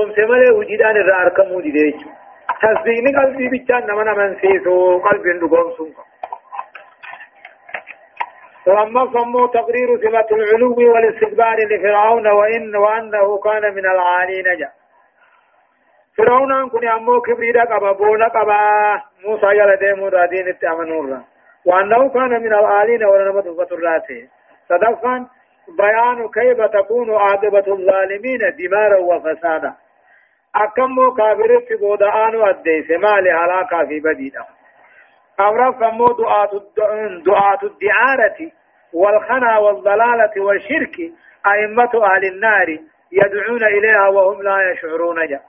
قبروم سمله وجدان الرأركم وديش تصديقني قلبي بيتشان نمنا من سيسو قلبي نقوم سنكم ولما صموا تقرير صفة العلو والاستكبار لفرعون وإن وأنه كان من العالين جاء فرعون كن أمو كبريدا قبا بولا قبا موسى يلا ديمو دادين اتعمنورا وأنه كان من العالين ولنمت فتراته صدقا بيان كيف تكون عاقبة الظالمين دمارا وفسادا أكمو كافر بودعان وديس ما لهلاكا في بديدا أمر فمو دعاة دعاة الدعارة والخنا والضلالة والشرك أئمة أهل النار يدعون إليها وهم لا يشعرون جا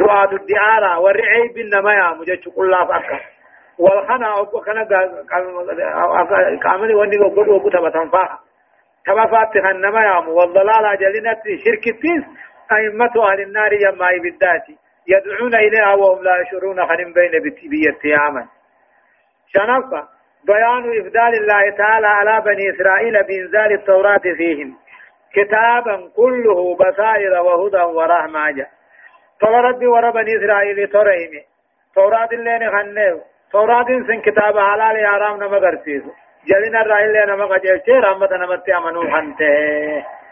دعاة الدعارة والرعي بالنمايا مجد كل فأكا والخنا وكنا كامل وني وقود وقود تبتنفاها كما فاتح النمايا والضلالة جلنة شرك التيس أئمة أهل النار يما بالذات يدعون إليها وهم لا يشعرون خنم بين بيتي عمل شنفة؟ بيان إفضال الله تعالى على بني إسرائيل بإنزال التوراة فيهم. كتابا كله بصائر وهدى ورحمة. جاء فربي ورا بني إسرائيل تريمي توراة اللي نخنه توراة سن كتاب حلال حرام نما قرسيسو جلنا نما قجلت رحمة نمت أمنو خنته.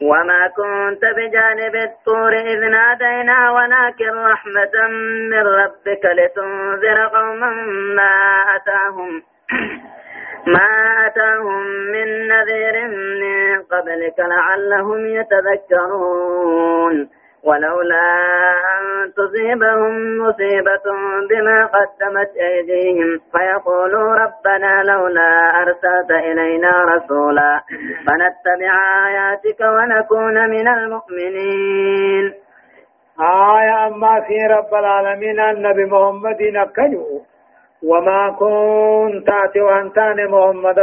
وما كنت بجانب الطور إذ نادينا ولكن رحمة من ربك لتنذر قوما ما أتاهم ما أتاهم من نذير من قبلك لعلهم يتذكرون ولولا أن تصيبهم مصيبة بما قدمت أيديهم فيقولوا ربنا لولا أرسلت إلينا رسولا فنتبع آياتك ونكون من المؤمنين. آية أما في رب العالمين النبي محمد نكجو وما كنت تأتي وأنتان محمد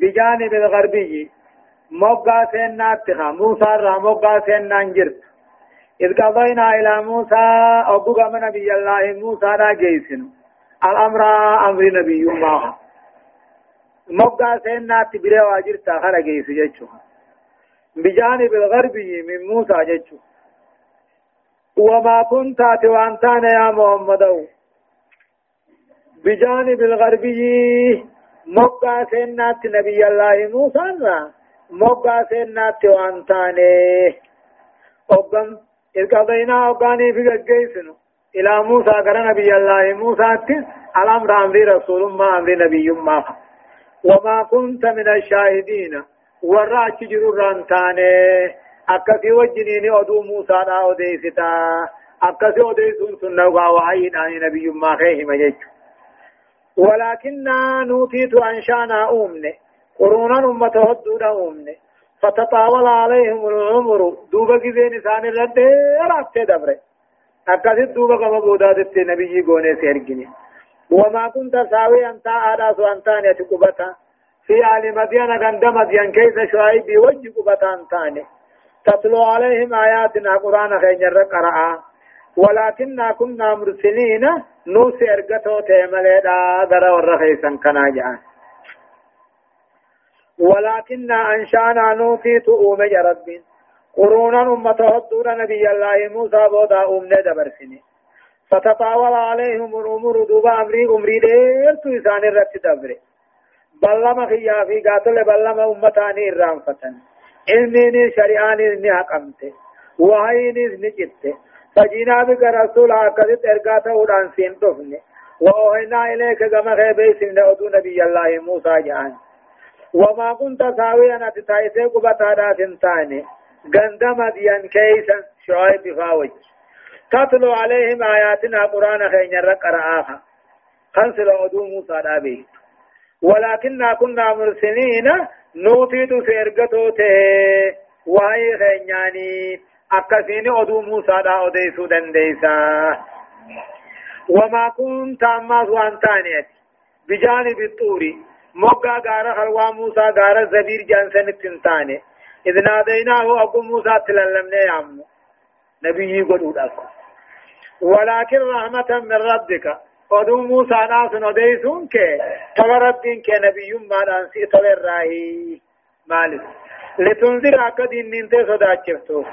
بجانب الغربي. موقع سنة موسى موقع سنة أنجرت. إذ قضينا إلى موسى أبوك من نبي الله موسى لا جيسن. الأمر أمر نبي الله. موقع سنة تبري واجرت آخر جيس جيشو بجانب الغربي من موسى جيشو وما كنت تأتي وأنتان يا محمد. بجانب الغربي موقع سنات نبي الله موسى موقع سنات وانتاني أبن إذ قضينا أباني في قيسن إلى موسى قال نبي الله. موسى الأمر أمر رسول ما أمر نبي ما. وما كنت من الشاهدين. ورا تجر رانتاني. أكثي وجنيني أدو موسى لا أديستا أكثي أديسون سنة وعيد عن نبي ما خيه مجيش ولكننا نوتيت أنشانا أمني. قرونا أمة هدونا أمني. فتطاول عليهم العمر. دوبا كذين سان الرد رابط دبره أكاسد دوبا كما بودات النبي قوني سيرجني وما كنت ساوي أنت آداس وأنتان يتقبتا في آل مدينة غند مدين كيس شعيب وجه قبتا أنتان تتلو عليهم آياتنا قرآن خير قرآن ولكننا كنا مرسلين نوسي ارغتو تيمليدا غرا ورخيسا كنا جان ولكننا أنشأنا نوتي تؤوم رب. قرونا أمة هدور نبي الله موسى بودا أمنا دبرسني فتطاول عليهم الأمور دوبا أمري أمري ديرتو إسان الرت دبري بلما خيا في قاتل بلما أمتاني الرانفتن علمين شريعاني نحقمته وهيني نجته فجينا بك رسول عقدت ارقاته ودان سين دفنه وأوهينا إليك كما خيبه سن أدو نبي الله موسى جان. وما كنت ساويا أتتايسي قبطا داتن تاني. قندم ديان كيسا شعيب فاوج. تتلو عليهم آياتنا قرآن خين يرق رآها خنسل أدو موسى دابي. ولكننا كنا مرسلين نوتيد سيرقتو تي وهي خينياني. akkasiin oduu Muusaadhaa odeessuu dandeessa. وما كنت أما وان تانيت. بجانب الطور. موقع غار خلوا موسى غار زبير جانسن التنتاني إذ ناديناه أبو موسى تللمنا يا عمو نبي يقول ولكن رحمة من ربك ودو موسى ناس نديسون كي تبردين كي نبي ما نانسي تبراهي مالك لتنذر أكد إن انت صداچفتو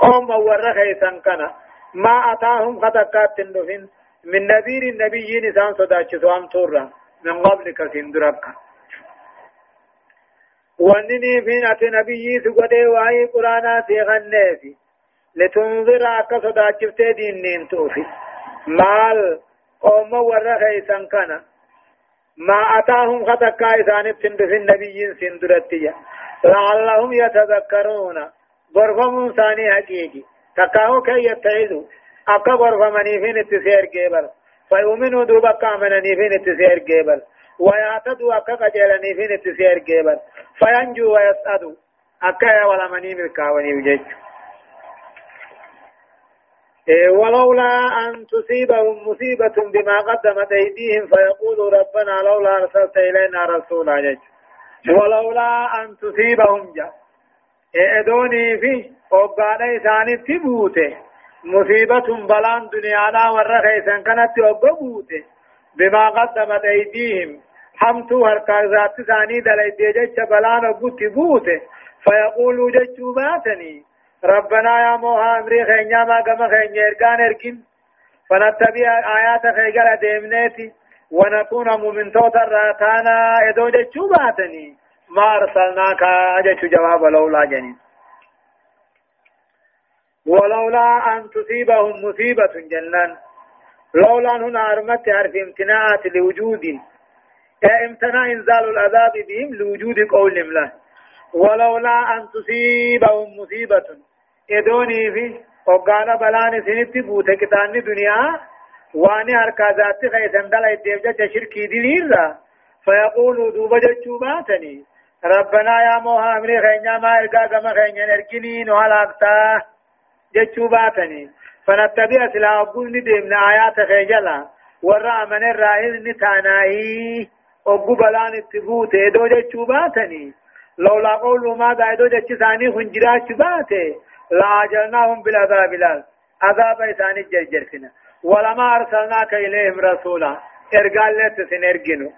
قوم ورخ يسان كنا ما أتاهم خطكات تندفن من نبير النبيين إنسان صداچتو أم تورا من قبلك سندرك وانني فين أتي نبيي سقدي وهي قرانا سيغنى لتنذر أكد صداچفتي دين نين توفي مال قوم ورخ إسان كان ما أتاهم خطكا إسان تندف النبي سندرتيا لعلهم يتذكرون برفم ثاني حقيقي تكاو كي يتعيدوا أكا برفمني فين التسير جيبل فيؤمنوا دوبا كامنني فين التسير جيبل ويعتدوا أكا قجلني فين التسير جيبل فينجوا ويسعدوا أكا ولا مني ملكاوني وجيجوا إيه، ولولا أن تصيبهم مصيبة بما قدمت أيديهم فيقولوا ربنا لولا أرسلت إلينا رسولا جج ولولا أن تصيبهم جا. إدوني إيه، في وقال إسان تبوته. مصيبة بلان دنيانا ورخيسا كانت وقبوته بما قدمت أيديهم حمتو هركا ذات ثاني دلائي جج بلان وقبوت بوته. فيقولوا جج باتني ربنا يا موها امري خينيا ما قم خينيا ارقان ارقين فنتبع آيات خيقل ديمنيتي ونكون مؤمن توتا راتانا. ادو جچو باتني ما ارسلناك جچو جواب لولا جنين ولولا أن تصيبهم مصيبة جنان لولا هنا أرمت حرف امتناعات لوجود امتناع انزال العذاب بهم لوجود قول له ولولا أن تصيبهم مصيبة. إدوني في وقال بلان سنتي بوته كتاني دنيا. واني هركا ذات خيسن دل اتبجة شركي دليرا فيقولوا دوبا جتشوباتني ربنا يا موها امري خينيا ما ارقا كما خينيا نركني نهلاكتا جتشوباتني فنتبع سلا أقول ندمنا آيات خيجلا. ورا من الرائل نتاناهي. وقو بلان اتبوته دو جتشوباتني لولا قول ما دايدو جتش ثاني خنجرات باته لعجلناهم بالعذاب لال عذاب إساني جرجرسنا ولما أرسلناك إليهم رسولا إرقال لت سنرجنو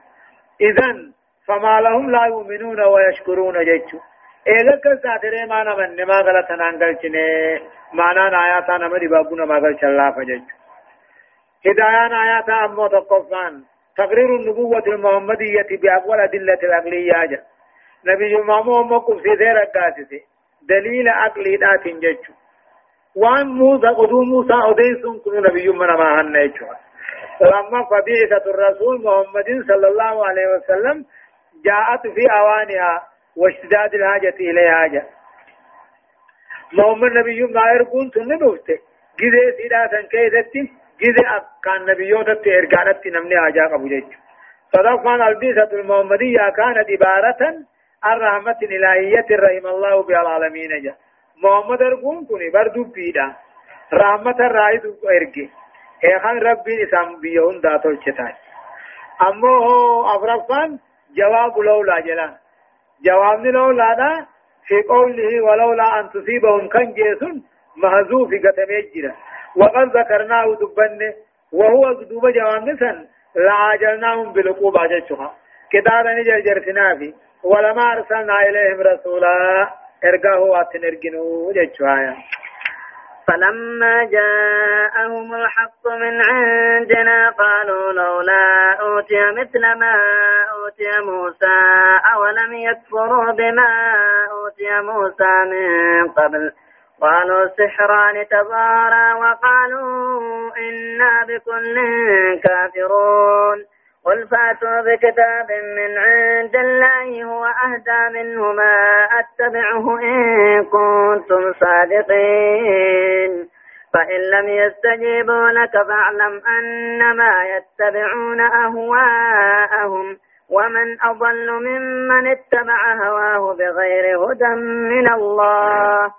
إذن فما لهم لا يؤمنون ويشكرون جيتشو إذا ساتري ما نمن ما غلط نانقلچنه مانا آياتا نمدي بابونا ما غلط الله فجيتشو هدايان آياتا أمو تقفان تقرير النبوة المحمدية بأقوال أدلة العقلية نبي مامو مقف سيدير أقاسسي دليل عقلي دات ججو وان موسى قدو موسى أديسون كنو نبي من ما هن يجو لما فبيعة الرسول محمد صلى الله عليه وسلم جاءت في أوانها واشتداد الحاجة إليها جاء محمد نبي ما يرقون تندوفته جزء سيدا كيدتي. جزء كان نبيوتت إرقانت نمني آجاق أبو جيجو صدفان البيسة المحمدية كانت عبارة الرحمة الإلهية رحم الله بالعالمين جا. محمد أرقون كوني بردو بيدا. رحمة الرائد إرقي. إيخان ربي إسام بيهون داتو الشتاي أمو هو أفرفان جواب لولا جلا. جواب لولا دا في قوله ولولا أن تصيبهم كان جيسون مهزوف قتميجرا وقد ذكرناه دبنه وهو قدوب جواب نسن لعاجلناهم بالعقوبة جتشها كتابا نجر جرسنا فيه ولما أرسلنا إليهم رسولا إرقاه واتنرقنوا جتشوايا فلما جاءهم الحق من عندنا قالوا لولا أوتي مثل ما أوتي موسى أولم يكفروا بما أوتي موسى من قبل؟ قالوا سحران تظاهرا وقالوا إنا بكل كافرون. قل فاتوا بكتاب من عند الله هو أهدى منهما أتبعه إن كنتم صادقين. فإن لم يستجيبوا لك فاعلم أنما يتبعون أهواءهم ومن أضل ممن اتبع هواه بغير هدى من الله.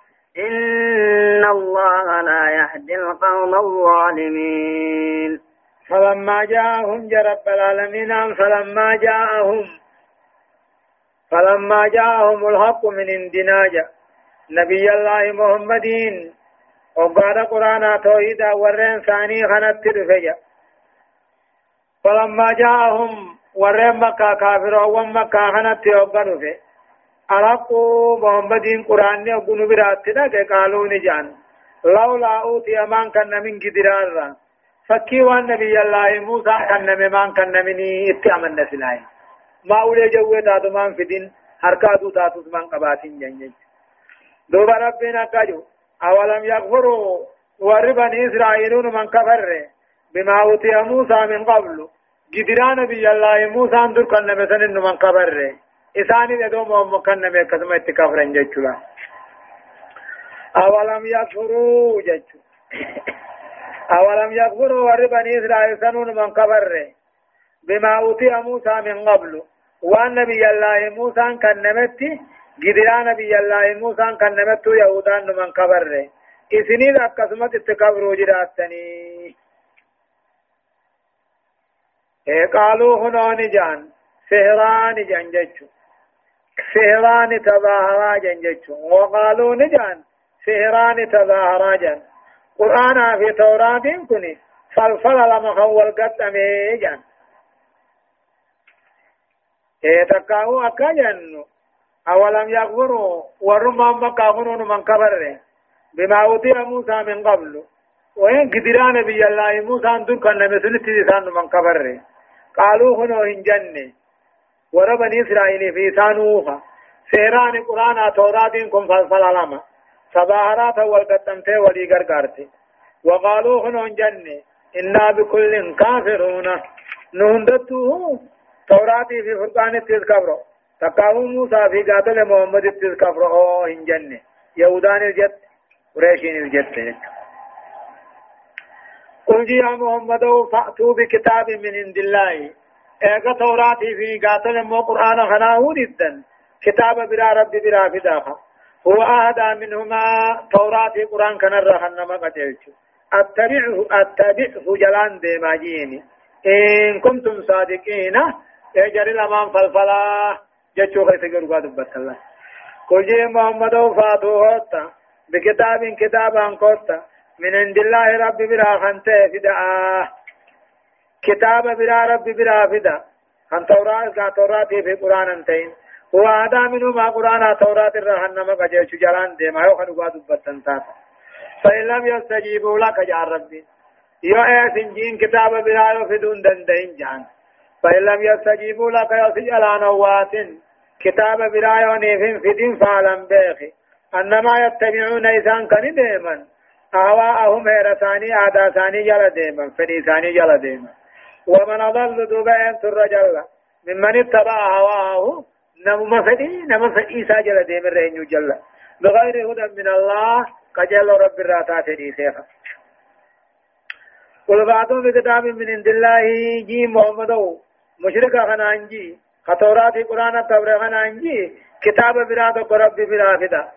إن الله لا يهدي القوم الظالمين. فلما جاءهم جرب العالمين فلما جاءهم فلما جاءهم الحق من عندنا جاء نبي الله محمدين وقال قرآن توحيدا ورين ثاني خنت رفجا فلما جاءهم ورين مكة كافر ومكة خنت في ألقوا محمدين قرآن يقنوا براتنا قالوا نجان لولا أوتي أمان كان من قدرار فكي وان نبي الله موسى كان من كان مني اتعمل نسلاي ما أولي جوه تاتو من في دين حركاتو تاتو من قباتين جنجج دوبا ربنا قجو أولم يغفروا وربني إسرائيل من كفر بما أوتي موسى من قبل قدران نبي الله موسى اندر كان من كفر إساني لدوم مكان نبي كسمة اتكافرن جيشلا أولم يغفروا جيشو أولم يغفروا وربني إسرائيل سنون من كفر بما أوتي موسى من قبل وان نبي الله موسى كان نمتي gidiraa nabiyyallaahi muusaan kan namattuu yahudaan numan kabarre isiniin akkasumas itti kabruu jiraattanii qaaluu hunooni jaan sihraani jan jechu ni jaan sihraani tabaaharaa jan qur'aanaa fi tawraatiin kun falfala lama kan wal gaxxamee jan takkaa'uu akka jennu أولم يكفروا ورما مكة خنون من كبر بما أوتي موسى من قبل وين قدران نبي الله موسى أنتم كان مثل تيسان من كبر قالوا خنو هنجن وربني إسرائيل في سانوها سيران قرآن توراتين كم فلفل علامة سباهرات والقتمت ولي غرغرت وقالوا خنو هنجن إنا بكل كافرون. نهندته توراتي في فرقان تذكره تقاو موسى في قاتل محمد التذكفر أو هنجن يهودان الجت قريشين الجت قل يا محمد فأتوا بكتاب من عند الله. ايغا توراتي في قاتل مو قرآن خناه جدا كتاب برا رب برا فداخا هو أهدى منهما توراتي قرآن كان الرحنما قتلت اتبعه اتبعه جلان دي ماجيني إن كنتم صادقين اجري لمن فالفلاح جچو غيث غرغا دبت الله كوجي محمد فاتو هوتا بكتاب كتابا كوتا من عند الله رب برا خنته فدا كتاب برا رب برا فدا. هم توراة کا توراة في قرآن انتين هو آدم منه ما قرآن توراة الرحن نما قجل شجران دي ما يوخن قاد بطن تاتا. فإن لم يستجيبوا لك يا ربي. يو إيه سنجين كتاب برا يفدون دندين جان. فإن لم يستجيبوا لك يسجل عن نوات كتاب برايوني في فدين فعلا بيخي. أنما يتبعون إسان كان ديما أهواءهم هيرتاني عادا ثاني جل ديما فدي ثاني جل ديما ومن أضل دبين الرجل ممن اتبع هواه نم فدي نم فدي ساجل ديما رهنيو جل بغير هدى من الله قجل رب الراتات دي سيخا قل بعضهم بكتاب من عند الله جي محمد مشرك خنانجي خطورات قرآن تبرغن عنجي كتاب براد رب بلا فدا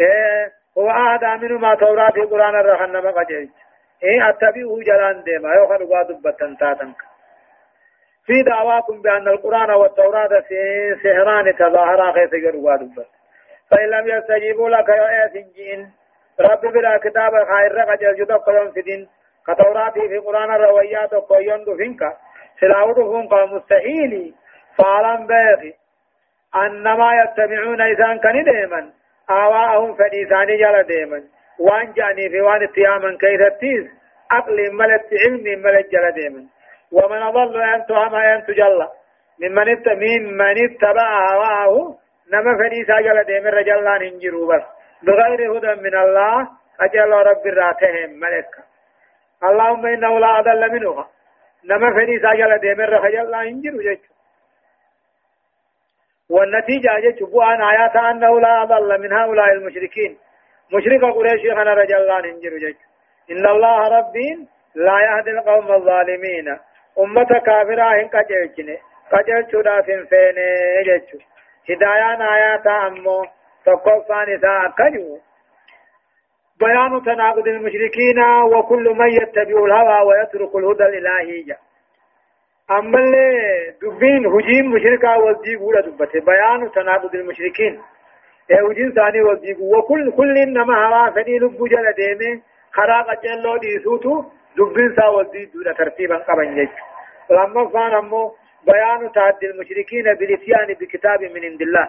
إيه هو آد منه ما تورات قرآن الرحن ما قجيج إيه أتبعه جلان ديما يوخر قاد بتن في دعواكم بأن القرآن والتوراة في سهران تظاهرا خيث قاد فإن لم يستجيبوا لك يا سنجين رب بلا كتاب خير رقجل جدق يوم سدين كتوراتي في قرآن الرويات وقيون دفنك سلاوتهم قال مستحيل فعلم باغي أنما يتبعون إذان كان ديما آواءهم فديثاني جل ديما وان جاني في وان اتياما كيف التيز عقل ملت علم ملت جل ديما ومن أضل أن تهم أن تجلى. ممن اتمين من اتبع هواه نما فديثا جل ديما رجلان انجروا بس. بغير هدى من الله أجل رب راتهم ملك. اللهم إنه لا أضل منها نما فني ساجل ديمر خجل لا انجر جچ والنتيجة جچ بوان آيات أنه لا أضل من هؤلاء المشركين. مشرك قريش خنا رجل الله انجر جچ إن الله ربين لا يهدي القوم الظالمين. أمة كافرة إن كجلچنه كجلچودا فين جچ هدايان آيات أمو تقفان إذا أكجو بيان تناقض المشركين وكل من يتبع الهوى ويترك الهدى الإلهي جاء أما اللي دبين هجيم مشركا والديق ولا دبته. بيان تناقض المشركين. هجين ثاني والديق وكل كل إنما هوا فدي لب جل ديمه خراق جلو ديسوتو دبين سا والديق دولا ترتيبا قبن جيش لما فان أمو بيان تعدي المشركين بالإتيان بكتاب من عند الله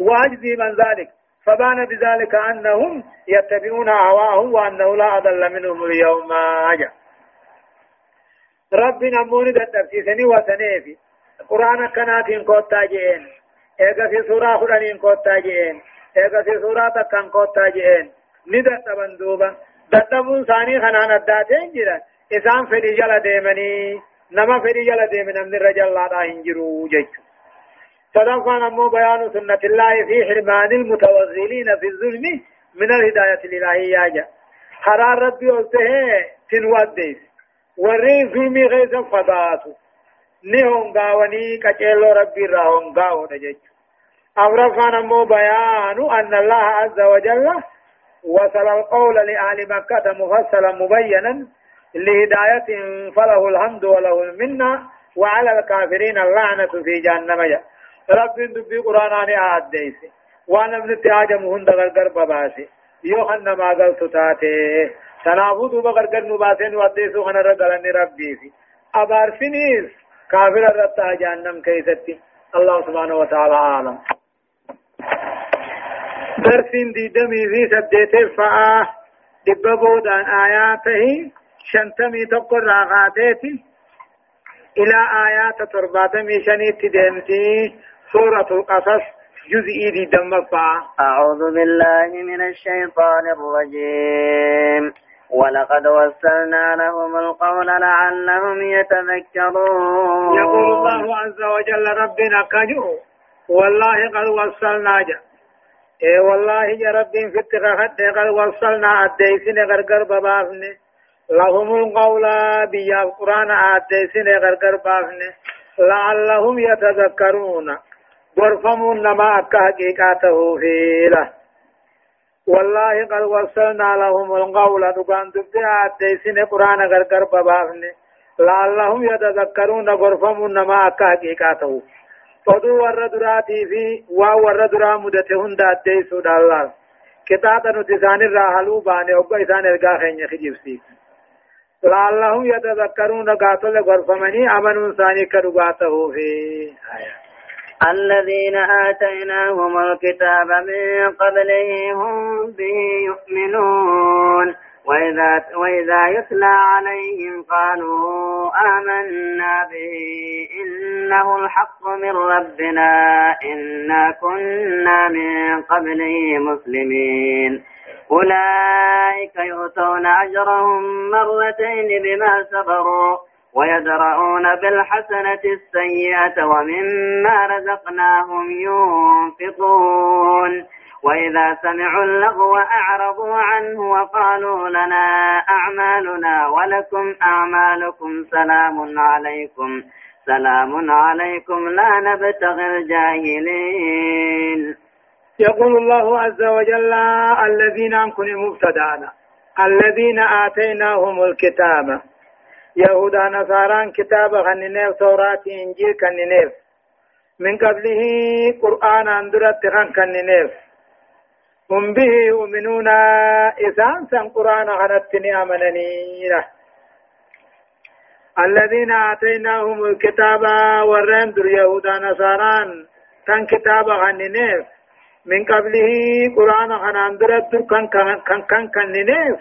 وأجزي من ذلك فبان بذلك أنهم يتبعون هواهم وأنه لا أضل منهم اليوم أجا رب نموني دتبسيسني وسنيفي قرآن كناتين كوتا جئين ايغا في سورة خلانين كوتا جئين ايغا في سورة تكن كوتا جئين ندت بندوبا دتبون ثاني خنان الداتين جرا إسان فدي جل ديمني نما فدي جل ديمن من الرجال لا هنجرو جيتو صدقا نمو بيان سنة الله في حرمان المتوغلين في الظلم من الهداية الإلهية جا حرار ربي قلته تنواد ديس ورين ظلمي غيثا فضاته نهون غاوني كچيلو ربي راهون غاو دجج أمرفا نمو بيان أن الله عز وجل وصل القول لأهل مكة مفصلا مبينا لهداية فله الحمد وله المنة وعلى الكافرين اللعنة في جهنم. رب دبي قرآن آني آد ديسي. وأنا من تهاجم هند غرغر بباسي. يوحن ما قلت تاتي. تنافو دوبا غرغر نباسين وديسو خنا رغلني ربي في أبار فينيس. كافر رتا جهنم كيستي. الله سبحانه وتعالى عالم درسين دي دمي في سبديت فآه دببودان آياته شنتمي تقر راغاتيتي إلى آيات ترباتمي شنيت دمتي سورة القصص جزء دي دمفا أعوذ بالله من الشيطان الرجيم ولقد وصلنا لهم القول لعلهم يتذكرون يقول الله عز وجل ربنا كجو والله قد وصلنا جا. اي والله يا ربي في اتخاذ قد وصلنا الديسين غرغر ببافني لهم القول بيا القرآن الديسين غرغر بافني لعلهم يتذكرون. غرفمون نما أكا حقيقاته فيلا. والله قد وصلنا لهم القول. دقان دبدا ديسين قرآن غرغر ببافن لعلهم يتذكرون غرفمون فدو وردراتي في واو وردرا مدتهن دات ديسو دالله كتابة نتسان الراحلو باني أبا إسان الغا خين خجيب لعلهم يتذكرون قاتل غرفمني أمنون ثاني كرغاته في آيات الذين آتيناهم الكتاب من قبله هم به يؤمنون وإذا, وإذا يتلى عليهم قالوا آمنا به إنه الحق من ربنا إنا كنا من قبله مسلمين. أولئك يؤتون أجرهم مرتين بما صبروا ويدرؤون بالحسنة السيئة ومما رزقناهم ينفقون. وإذا سمعوا اللغو أعرضوا عنه وقالوا لنا أعمالنا ولكم أعمالكم سلام عليكم. سلام عليكم لا نبتغي الجاهلين. يقول الله عز وجل الذين أنكم مبتدانا الذين آتيناهم الكتاب. يهودا نصارى كتاب خننيف توراة إنجيل كننيف من قبله قرآن أندرت خن كننيف هم به يؤمنون. إسان سن قرآن خنتني أمنني الذين آتيناهم الكتاب ورين در يهودا نصارى كان كتاب خننيف من قبله قرآن خن أندرت كان كان كان كننيف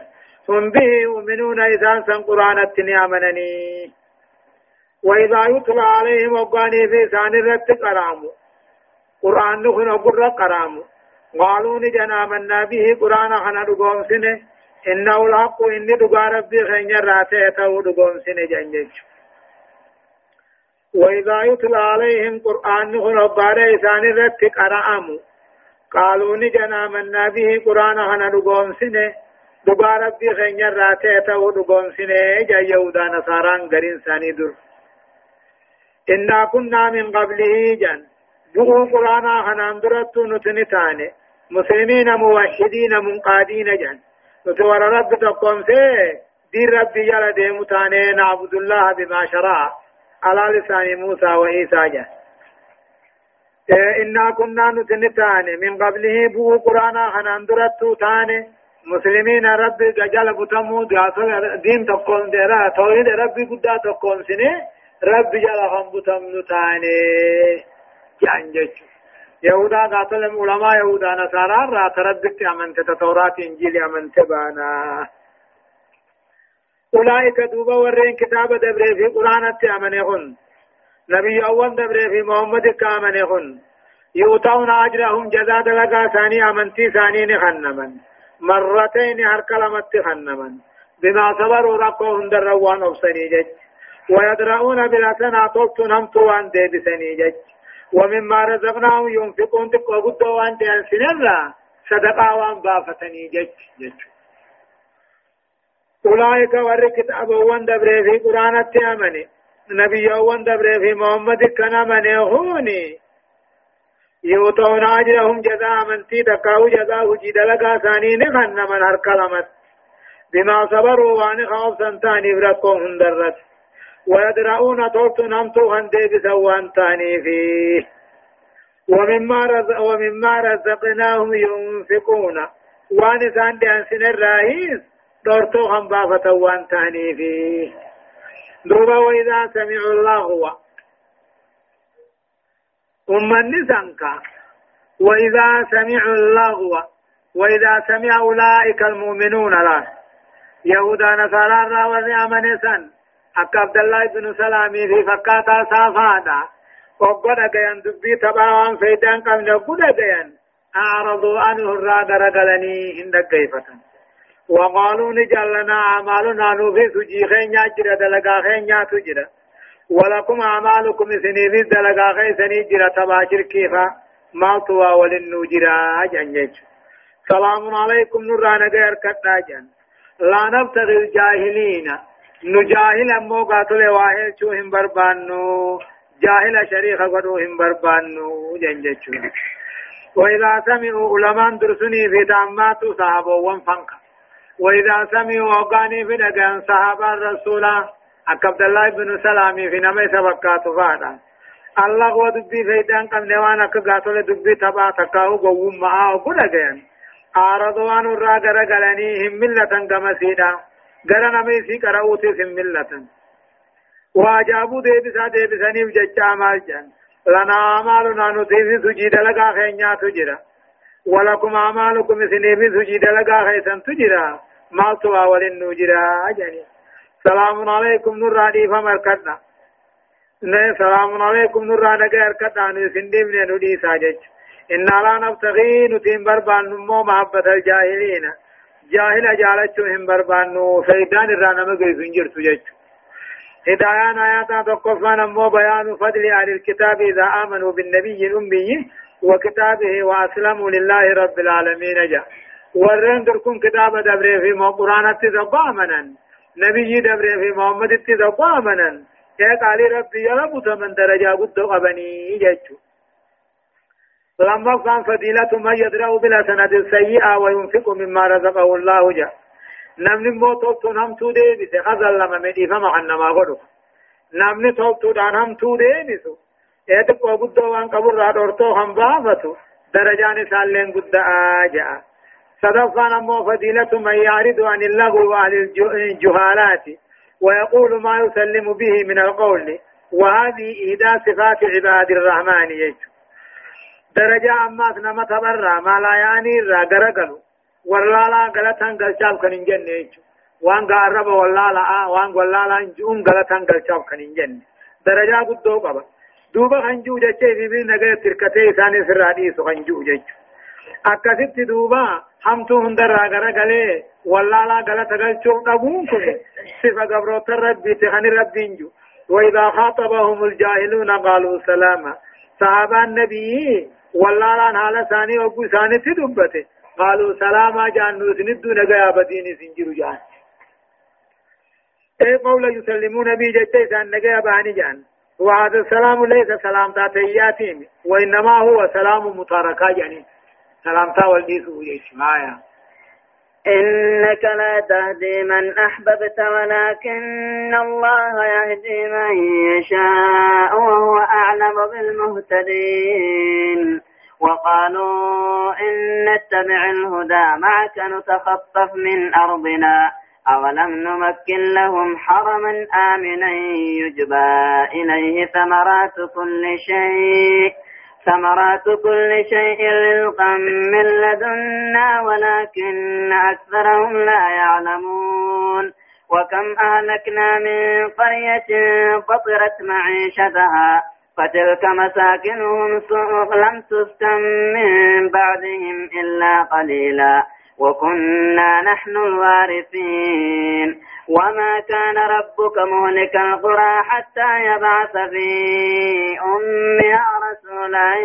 هم به يؤمنون. إذا سن قرآن التنيامنني وإذا يتلى عليهم وقاني في سان قرامو قرآن نخن قرر قرامو قالوا نجنا منا به قرآن خنا دقوم سنه إنه الحق إني دقا ربي خنجر راته تو دقوم سنه جنجج. وإذا يتلى عليهم قرآن نخن قرآن إسان الرد قرآمو. قالوا نجنا منا به قرآن خنا دقوم سنه دبا ربي خينيا راتي تاو دقوم سنه جا يهودا نصاران غرين ساني در. إنا كنا من قبله جن. دقو قرانا خنان درتو نتنتاني. مسلمين موحدين منقادين جن. نتورى رب تقوم سي دين ربي جل ديمو تاني نعبد الله بما شرع. على لسان موسى وعيسى جه إنا كنا نتنتاني من قبله بو قرانا خنان درتو تاني. مسلمين ربي جل بتمو دين تقوم ديرا توحيد ربي قد تقوم سنه ربي جل هم بتمو تاني. جانجج يهودا قاتل علماء يهودا نصارى را تردت أمنت توراة إنجيل أمنت بانا أولئك دوبا ورين كتاب دبري في قرآن أمنهن نبي أول دبري في محمد كامنهن يؤتون أجرهم جزاء لغا ثاني أمنتي ثاني نخنمن مرتين هر كلمة خنمن بما صبروا ربهم دروان أبسني جج. ويدرؤون بالحسنة طلت نمتو وان دي بسني جج. ومما رزقناهم ينفقون تقوى قد وأن دي سنرا صدقا وأن بافتني. جج جج. أولئك ور كتاب وان دبري في قرآن التامني نبي وان دبري في محمد كنا من هوني. يوتون أجرهم جزاء من تي تقاو جزاء جد لقا ثاني نخن من هر كلمت. بما صبروا وأن خوف سنتاني برقهم هندرت ويدرؤون توت نمتو هندي بسوان تاني فيه. ومما رزق ومما رزقناهم ينفقون. وان سان دي سن الرئيس دورتو هم بافة وان تاني فيه. دوبا وإذا سمعوا اللغو أمني سنكا وإذا سمعوا اللغو وإذا سمع أولئك المؤمنون لا. يهودا نصارى راوزي أمن أكا عبد الله بن سلامي في فكاتا سافادا وقد أجيان دبي تباوان فيدان قم نقود أجيان أعرضوا عنه الراد رقلني هند كيفة وقالوا نجلنا أعمالنا نوفي سجي خينيا جرى دلقا خينيا تجرى ولكم أعمالكم سنين دلقا خي سنين جرى تباشر كيفا ما توا ولنو جرى أجن سلام عليكم نرانا غير كتاجن لا نبتغي الجاهلين نجاهل أمو قاتل واحد شو هم بربانو جاهل شريخ قدو هم بربانو جنجتشو وإذا سمعوا علماء درسني في دعمات صحابة وانفنك وإذا سمعوا أغاني في دقان صحابة الرسول عبد الله بن سلامي في نمي سبقات فادا الله ودبي فيدان قم نوانا كغاتل دبي تبا تكاو قوم معاه قدقين أعرضوا عن الراجر قلنيهم ملة قمسيدا غرا نمي سي قرأوتي في ملة واجابوا ديبسا ديبسانيف ججا مالجان لنا أعمالنا نتيفي سجيد لغا خينيا تجرا ولكم أعمالكم سنيفي سجيد لغا خيسان تجرا مالتوا ولن نجرا أجاني سلام عليكم نور ديفا مركدنا نه سلام عليكم نور نگه ارکدنا نسندیم نه ندی ساجج إن لا نبتغي نتيم بربان نمو محبة الجاهلين جاهل جالچو هم بربانو فیدان الرانم گئی سنجر سجج هدايان آيات تقفان أمو بيان فضل أهل الكتاب إذا آمنوا بالنبي الأمي وكتابه وأسلموا لله رب العالمين جاء ورين دركم كتاب دبري في قرآن تزقوا أمنا نبي دبري في محمد تزقوا أمنا يا قال ربي يا رب من درجة قد أبني جاء لما كان فضيلة من يدرأ بلا سند السيئة وينفق مما رزقه الله جاء نمني مو توبتو نمتو دي بس خزل لما مدي فما حنا ما غدو نمني توبتو دان همتو دي بسو ايتو قو قدو وان قبر را دورتو هم بافتو درجان سالين قد آجا. صدفان مو فضيلة من يعرض عن اللغو وعن الجهالات ويقول ما يسلم به من القول. وهذه إهدى صفات عباد الرحمن يجو درجة أمات نما تبرع ما لا يعني را غرغلو واللالا غلطان غلچاف كن جنة وان غارب واللالا وان واللالا انجون غلطان غلچاف كن جنة درجة قدو قبا دوبا خنجو جچه في بي نگه ترکته ثاني سرادي سو خنجو جچو akkasitti duuba hamtuu hundarraa garagalee wallaalaa galata galchuu dhabuun kun sifa gabroota rabbiiti kan rabbiin jiru وإذا خاطبهم الجاهلون قالوا سلاما صحابة النبي والله حال ثاني وقو ثاني تدبته. قالوا سلاما جانو سندو نگا بدين سنجرو جان. اي قول يسلمون بي جتي سان نگا باني جان. وهذا السلام ليس سلام تاتياتهم وإنما هو سلام متاركا يعني سلام تا والديس ويش مايا إنك لا تهدي من أحببت ولكن الله يهدي من يشاء وهو أعلم بالمهتدين. وقالوا إن نتبع الهدى معك نتخطف من أرضنا أولم نمكن لهم حرما آمنا يجبى إليه ثمرات كل شيء. ثمرات كل شيء رزقا من لدنا ولكن أكثرهم لا يعلمون. وكم أهلكنا من قرية فطرت معيشتها فتلك مساكنهم لم تسكن من بعدهم إلا قليلا. وكنا نحن الوارثين. وما كان ربك مهلك القرى حتى يبعث في أمها رسولا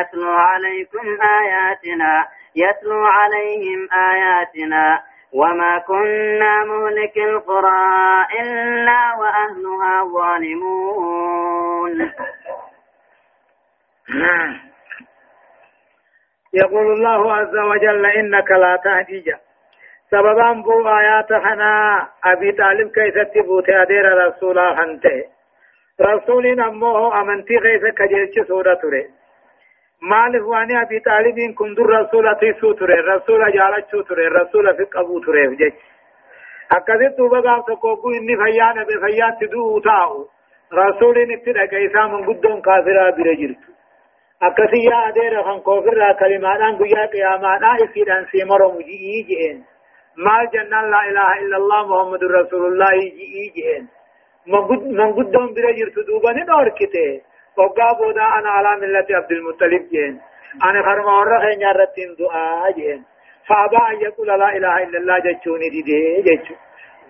يتلو عليكم آياتنا يتلو عليهم آياتنا. وما كنا مهلك القرى إلا وأهلها ظالمون. يقول الله عز وجل إنك لا تهدي. سببا بو آيات حنا أبي طالب كيف تبوت أدير رسولا حنته. رسول أمه أمنتي كيف كجيش سورة تري مالف واني أبي طالب كن در رسول تيسو تري رسول جالچو تري رسول فق أبو تري أكذب توبا قام تقوكو إني فيان بفيان تدو تاو. رسول نتدى كيسا من قدون كافرا برجرتو akkasi yaa adeera kan koofirraa kalimaadhaan guyyaa qiyaamaadhaa isiidhaan siimaramu ji'ii je'een maal jennaan laa ilaaha illallah muhammadun rasulullahi ji'ii je'een manguddoon bira jirtu duuba ni dhorkite waggaa boodaa ana alaa millati abdulmuttalib jeen ani harma warra keenya irratti hin du'aa jeen faabaa an yaqula laa ilaaha illallah jechuuni didee jechu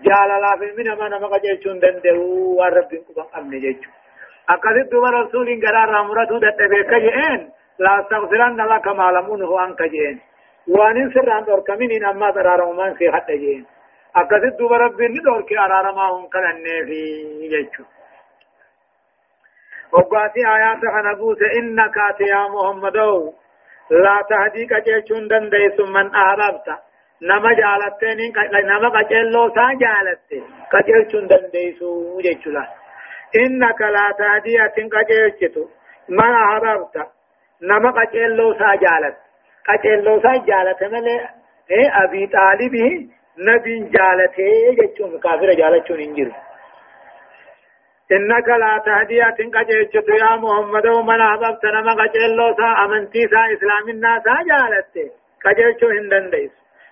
jaalalaaf ilmi nama nama qajeelchuu hin danda'u waan rabbiin quban qabne jechu أكثر دوبا رسول قرار رامرته دتبه كجئين لا استغفرن لك ما لمونه عنك جئين وان سر كمين أما ترى رمان في حتى جئين أكثر دوبا ربي ندور كي أرار ما هم كلنه في جيشو وقاتي آيات خنبوس إنك يا محمد لا تهدي كجيشون دنديس من أحببت نما جالتين نما قجلو سا جالتين كجيشون دنديسو جيشو إنك لا تهدي قجيلتو ما أحببت. نما قجيلو سا جالت قجيلو سا جالت ملي. إيه أبي طالبه نبي جالته جچون كافر جالچون انجر إنك لا تهدي قجيلتو يا محمد ومن أحببت. نما قجيلو سا أمنتي سا إسلام الناس جالت قجيلچو هندن ديس.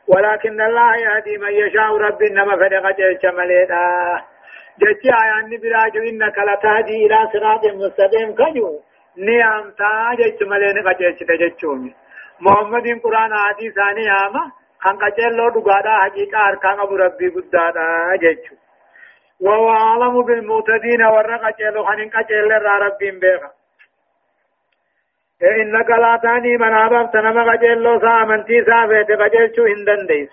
ولكن الله يهدي من يشاء. رب إنما فدق قجيلچ مليدا. جتي آيان براجو إنك لتهدي إلى صراط مستقيم كجو. نعم تا جت ملين قجيش تجچومي محمد قرآن آدي ثاني آما خان قجل لو دقادا حقيقة أركان أبو ربي قدادا جچو وهو عالم بالمعتدين ورق قجل خان قجل ربي بيغا. إنك لا تاني من أباب تنما قجل لو سامنتي سافيت قجل شو هندن ديس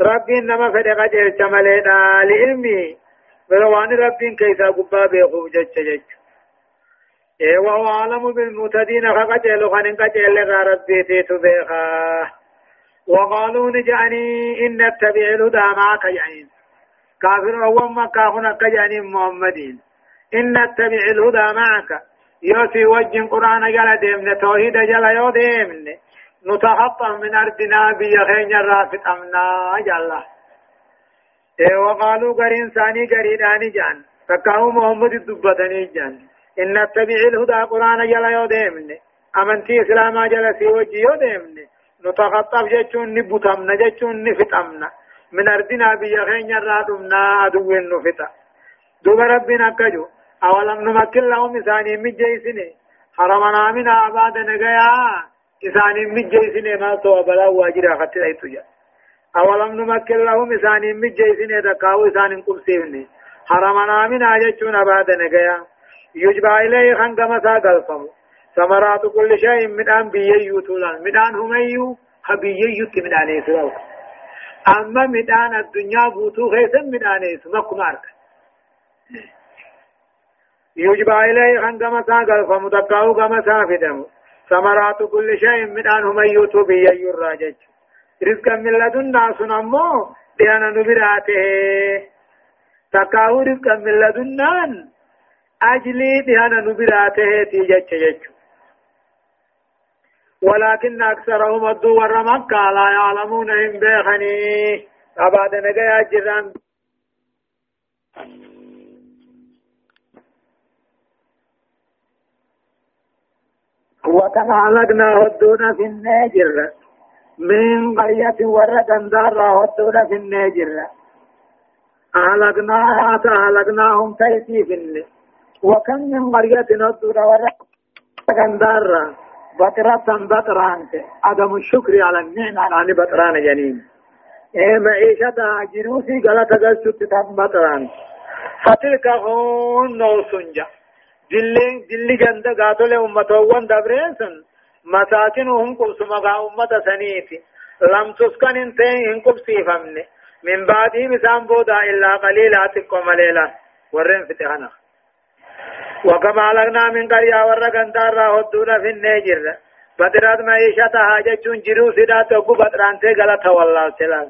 ربي إنما فدي قجل شمالينا لإلمي بروان ربين كيسا قبا بيخوف جج جج إيه وهو عالم بالمتدين فقجل خان قجل ربي تيتو بيخا وقالوا نجعني إن نتبع الهدى معك يعني كافر أول ما كافنا كجاني محمدين إن نتبع الهدى معك يوسي وجه قرآن جل ديمن توحيد جل يو ديمن نتخطى من أرضنا بيخين الرافت أمنا جل إيه وقالوا قرين ثاني قريداني جان فكاو محمد الدبتني جان إن نتبع الهدى قرآن جل يو ديمن أمنتي إسلاما جل سيوجي يو ديمن نتخطف جتشون نبتمنا جتشون نفتمنا من أرضنا بيخين الرادمنا عدوين نفتا دوب ربنا كجو أولم نمكن لهم إساني مجيسني حرمنا من أعباد نغيا إساني مجيسني ما تو بلا واجرا خطي أيتو جا أولم نمكن لهم إساني مجيسني دكاو إساني قبسيني حرمنا من أجتون أعباد نغيا يجبع إليه خنقم ساقل ثمرات كل شيء من أن بيي طولان من أن هم يو خبيي يت من أن يسروا أما من أن الدنيا بوتو خيسا من أن يسمى كمارك يجبع إليه خنقم ساقل فمتقاو كما سافدم. ثمرات كل شيء من أن هم يوتو بيي الراجج رزقا من لدنا سنمو ديانا نبراته تكاو رزقا من لدنان أجلي ديانا نبراته تيجتش جتش ولكن أكثرهم الدور مكة لا يعلمون إن بيخني أبعد نجايا جران وكما أهلكنا هدونا في الناجر من قرية ورد دار هدونا في الناجر أهلكناها أهلكناهم تيسي في الناجر وكم من قرية هدونا ورد دار بطرة بطران عدم الشكر على النعمة على بطران جنين. إيه معيشة جنوسي غلط غلط تتم بطران فتلك هون نوسنجا. دلين دلي جند غاتل أمتوان دبريسن مساكنهم قبسما أمة سنيتي لم تسكن انتين ان قبسيفمني من بعده مسام بودا إلا قليلا تقوم ليلا ورين فتحنا وكما لغنا من قرية ورقن دارا هدونا في النجر بدرات معيشتها جتون جرو سدا تقو بدران تغلط والله سلام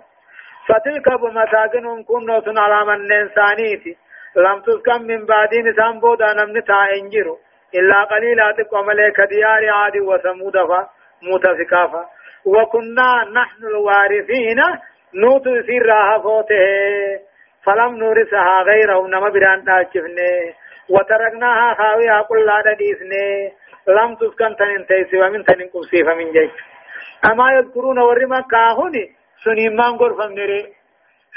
فتلك بمساكنهم كنوس على من إنسانيتي لم تسكن من بعد نسان بودا نمن انجرو إلا قليلا تقوم لك ديار عاد وثمود فا متفكافا وكنا نحن الوارثين نوت سير راها فوته. فلم نورثها غيره نما بران تاچفنه وتركناها خاوية قل لا ديسني لم تسكن تنين تيسي ومن تنين قبسي فمن جيش. أما يذكرون ورما كاهوني سنيمان غرفم نري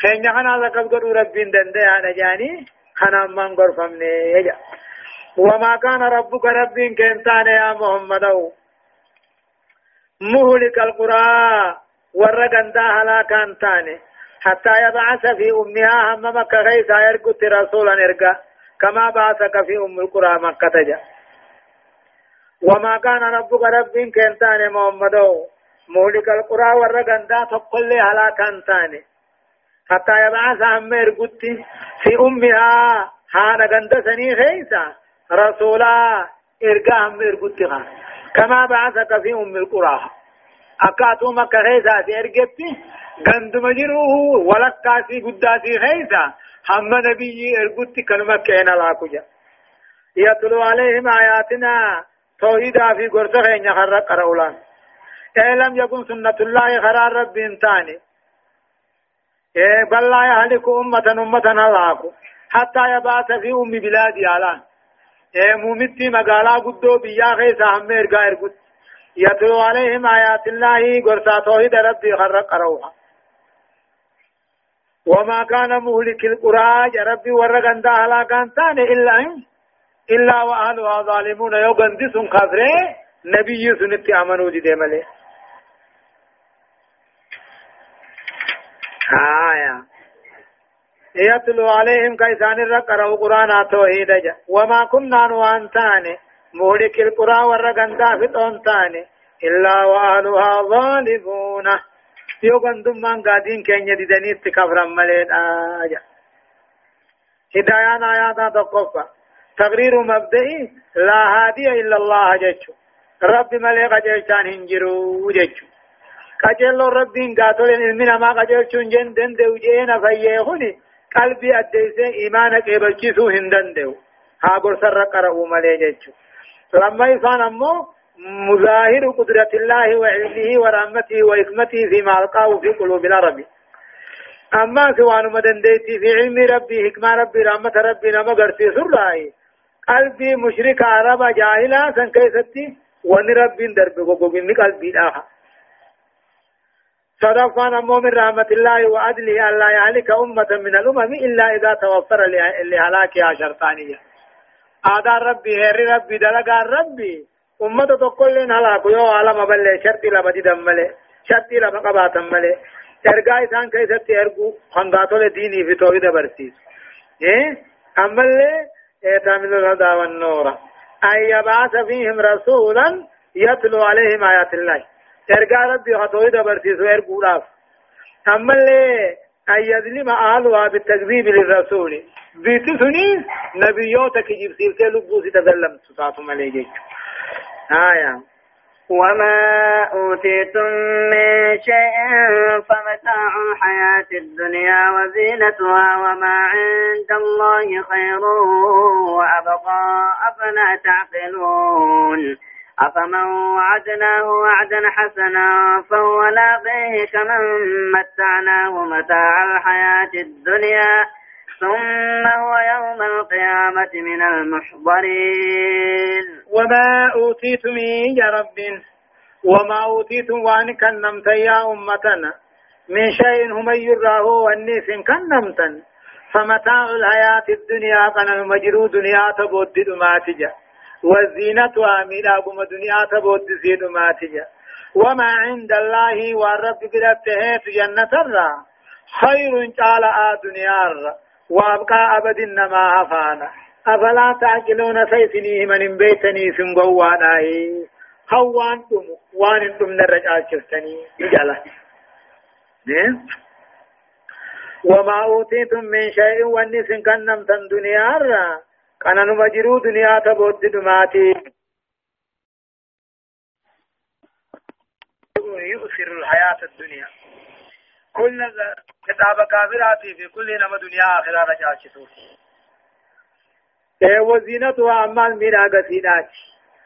خينيا خنا لقب قدو ربين دنده أنا جاني خنا من غرفم نيجا وما كان ربك ربين كنتان يا محمد. مهلك القرى ورقندا هلاكان تاني حتى يبعث في أمها هم مكة غيثا يرقط رسولا إرقا كما بعثك في أم القرى مكة جا وما كان ربك رب كنتان محمد. مهلك القرى ورغندا تقل هلاكان تاني حتى يبعث أم إرقتي في أمها هانا غندا سني خيسا رسولا إرقا أم إرقتي كما بعثك في أم القرى. أكاتو مكة خيسا في إرقتي غندم جروه ولكاسي قداسي خيسا هم نبي ارغت كلمة كينا لاكوجا يتلو عليهم آياتنا. توحيدا في قرصة خين يخرق قرأولان. إيه لم يكن سنة الله خرار رب انتاني. إيه بل لا يهلك أمة أمة لاكو حتى يبعث في أم بلادي علان مومتي مقالا قدو بيا خيسا هم ارغا ارغت يتلو عليهم آيات الله قرصة توحيد ربي خرق قرأوها وما كان مهلك القرى ربي ورغن دا هلاكان تاني إلا إن إلا وأهلها ظالمون يغندس كفره نبي سنتي أمنوا دي ملي آية يتلو عليهم كيسان الرقر قرآن توحيد جا. وما كنا نوانتان مهلك القرى ورغن دا فتون تاني. إلا وأهلها ظالمون. يو غندم من قادين كين يددني استكبر ملين آجا. هدايان آيات تقفى تقرير مبدئي. لا هادي إلا الله جيشو. رب ملي قجيشان هنجرو جيشو. قجلو ربين قاتل المنا ما قجيشون جن دندو جينا فيهوني. قلبي أديسي إيمانك إبلشيسو هندندو ها قرصر قرأو ملي جيشو لما يفان أمو مظاهر قدرة الله وعلمه ورحمته وحكمته فيما ألقاه في قلوب العرب أما سوان مدن ديتي في علم ربي حكمة ربي رحمة ربي نما غرسي سرعي قلبي مشرك عرب جاهلا سن كيستي ون ربي درب غوغين قلبي داها صدفان أمو من رحمة الله وعدله ألا يهلك أمة من الأمم إلا إذا توفر لهلاكها شرطانية. آدار ربي هير ربي دلقان ربي. أمة تقول هلاك يو عالم بلي شرطي لما دم ملي شرطي لما قبات ملي. ارغا إسان كيست ارغو خنداتو لديني في توحيد برسيس. إيه؟ أما اللي إتامل الهدى والنور. أن يبعث فيهم رسولا يتلو عليهم آيات الله. ارغا ربي خطوحيد برسيس وارغو راف أما اللي أن يظلم أهلها بالتكذيب للرسول بيتسني نبيوتك جبسيل كي لبوسي تظلم تساتم عليه آية وما أوتيتم من شيء فمتاع الحياة الدنيا وزينتها وما عند الله خير وأبقى أفلا تعقلون أفمن وعدناه وعدا حسنا فهو لاقيه كمن متعناه متاع الحياة الدنيا ثم هو يوم القيامة من المحضرين. وما أوتيتم يا رب وما أوتيتم وأن كنمت يا أمتنا من شيء هم يراه والنيس كنمتا فمتاع الحياة الدنيا كان المجرو دنيا تبودد ما تجا. والزينة أميرا قم دنيا تبودد زيد ما تجا وما عند الله والرب برته جنة الرا. خير تعالى دنيا وأبقى أبد إنما أفانا أفلا تعقلون سيسنيه من بيتني سنقوانا هوان دم وان دم نرجع شفتني. جلا وما أوتيتم من شيء ونس كنم تن دنيا را كان نمجرو دنيا تبود دماتي يؤثر الحياة الدنيا كل كتاب كافراتي في كل نما دنيا آخرة رجاچتو إيه وزينتها أمال مينا قسينات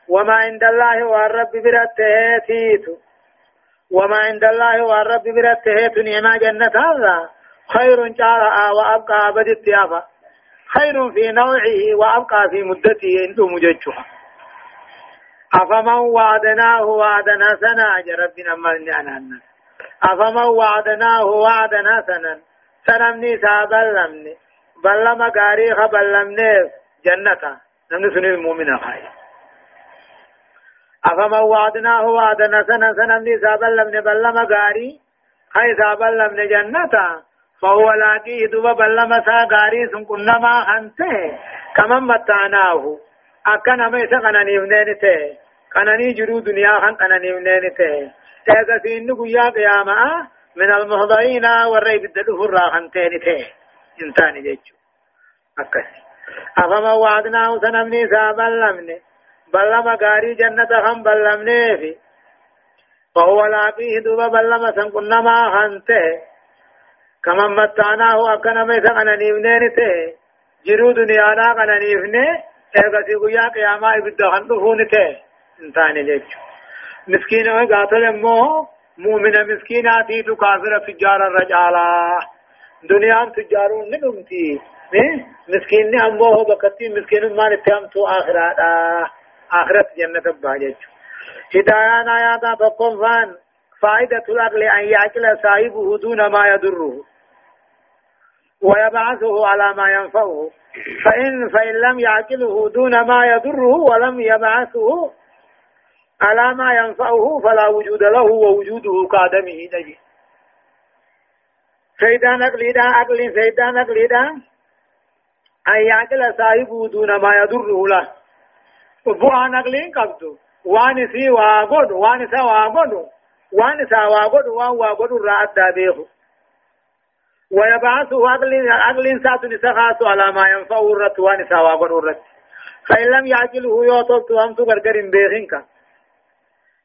وما عند الله والرب برته تيتو وما عند الله والرب برته نعمة جنة هذا خير جارا وأبقى أبد التيافة خير في نوعه وأبقى في مدته انتو مججها أفمن وعدناه وعدنا سنا. ربنا مالني أنا أفمن وعدناه وعدنا سنا. سنمني سابلمني. بلما غاري خبلمني جنة. نمني سني المؤمن خير. أفمن وعدناه وعدنا سنا. سنمني سابلمني. بلما غاري. خي سابلمني جنة. فهو لاقيه دوبا بلما سا غاري سن كنما أنته كمن متعناه؟ أكنا ميسا قناني ونينته. قناني جرو دنيا خان قناني ونينته. تاغسين قيا قياما من المحضرين والريب الدلوف الراحن تاني تي انسان جيجو. أكسي أفما وعدناه سنمني سابلمني. بلما غاري جنة هم بلمني في. فهو لاقيه دوبا بلما سنقنما خانته. كما متعناه أكنا ميسا قنا نيفنين تي جرو دنيانا قنا نيفني تاغسي قيا قياما إبدا خندفون تي انسان جيجو مسكين قاتل مو مؤمن مسكيناتي تو كافر تجار الرجالا دنيا تجارون نمتي مسكين امو بكتي مسكين ما نتام تو اخرات اخرت جنة باجج هدايان آياتا تقوم فان فائدة الأقل أن يأكل صاحبه دون ما يضره ويبعثه على ما ينفعه. فإن فإن لم يأكله دون ما يضره ولم يبعثه على ما ينفعه فلا وجود له ووجوده كادمه نجي. سيدان أقليدا أقل سيدان أقليدا أن يعقل صاحبه دون ما يضره له. بوان أقلين قبضه. وان سي واغد وان سا واغد وان سا واغد وان واغد رأت دابيه ويبعثه أقل أقل ساتن سخاس على ما ينفعه الرت وان سا واغد الرت. فإن لم يعقله يوتوب تهم تقرقر بيخنك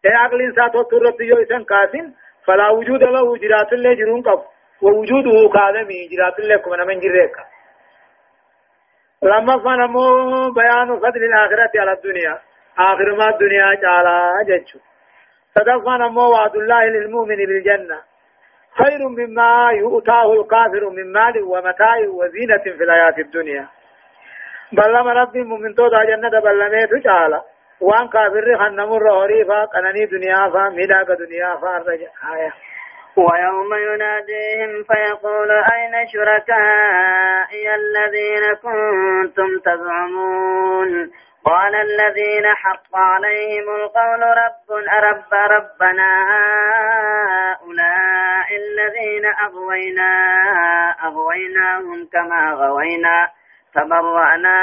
عقل ساتو ترت يو إسان كاسين فلا وجود له جرات الله جرون قف. ووجوده كادمي جرات الله كمنا من جريك. لما فنمو بيان فضل الآخرة على الدنيا. آخر ما الدنيا تعالى جتشو صدق نمو وعد الله للمؤمن بالجنة. خير مما يؤتاه الكافر من مال ومتاع وزينة في الحياة الدنيا. بل لما ربي مؤمن تودا جنة بل لم تعالى وان كافر خنمر هوريفا قنني دنيا فا ميداك دنيا فا رجع. آية. ويوم يناديهم فيقول أين شركائي الذين كنتم تزعمون؟ قال الذين حق عليهم القول رب رب ربنا هؤلاء الذين أغوينا أغويناهم كما غوينا تبرأنا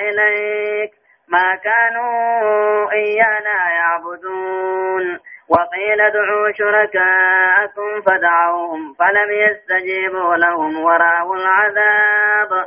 إليك ما كانوا إيانا يعبدون وقيل ادعوا شركاءكم فدعوهم فلم يستجيبوا لهم ورأوا العذاب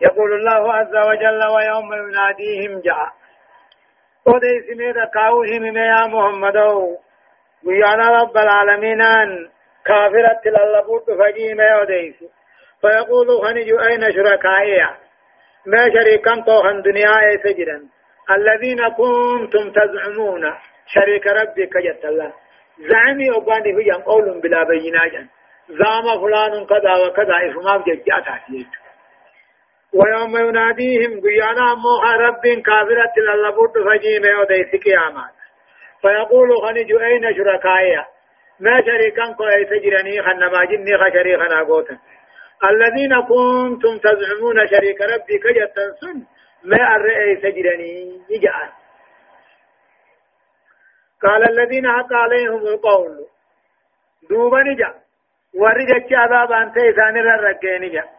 يقول الله عز وجل ويوم يناديهم جاء. ودي سمير قاوهم يا محمد. ويانا رب العالمين كافرة للبوت فجيم يوديس فيقول خنجو أين شركائي؟ ما شريكا طوخا دنيا أي سجدا. الذين كنتم تزعمون. شريك ربك جت الله. زعمي أباني في قول بلا بيناجا. زعم فلان كذا وكذا إفما بججات عسيت ويوم يناديهم قيانا موها رب كافرة للبوت فجيم يوديس قيامات. فيقول خنجو أين شركائي؟ ما شريكا كو أي تجرني خنما جني خشريخنا قوتا الذين كنتم تزعمون شريك ربي كجتا سن ما الرئي تجرني يجعل. قال الذين حق عليهم القول دوبا نجا. ورجت عذاب أنت إسان الرقين نجا.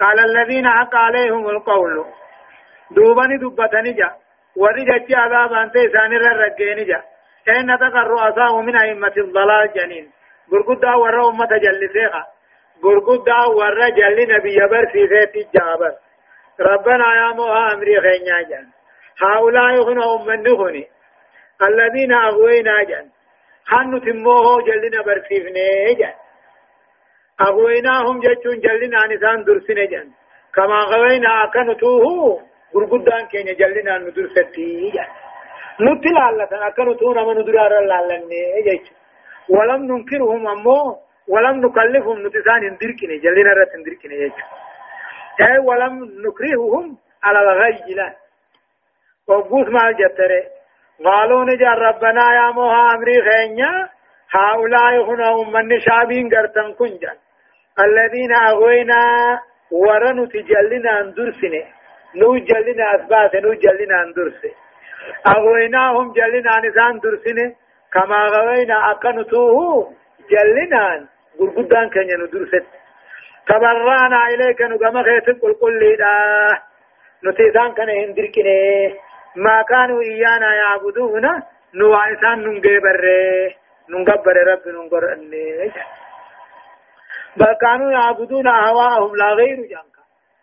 قال الذين حق عليهم القول دوبا ندبت نجا ورجت عذاب أنت إسان الرقين نجا كأن تقى الرؤساء من أئمة الضلال جنين. برقدا ورى أمة جلسيها برقدا ورى جل نبي يبر في ذات الجابر ربنا يا موها أمري خينيا جن. هؤلاء هنا أمن نخني الذين أغوينا جن. خانو تموه جلنا برسيفني جن أغويناهم جتون جلنا نسان درسنا جن. كما غوينا أكنتوه برقدان كين جلنا ندرستي جن. نتي لالتن أكنو تونا من درار لالني جيش ولم ننكرهم أمو ولم نكلفهم نتسان اندركني جلنا رت اندركني جيش أي ولم نكرههم على الغي لا. وقوس ما جتره قالوا نجا ربنا يا موها أمري خينيا. هؤلاء هنا من شابين قرتن كنجا الذين أغوينا ورنو تجلنا اندرسني نو جلنا أثبات نو جلنا اندرسني أغويناهم جلنا نسان درسنه كما غوينا أكنتوه جلنا غرغدان كان ندرست تبرانا إليك نقام خيط قل قل لي نتيسان كان هندركنه ما كانوا إيانا يعبدون نوائسان ننقبر. ننقبر رب ننقر بل كانوا يعبدون أهواءهم لا غير جانك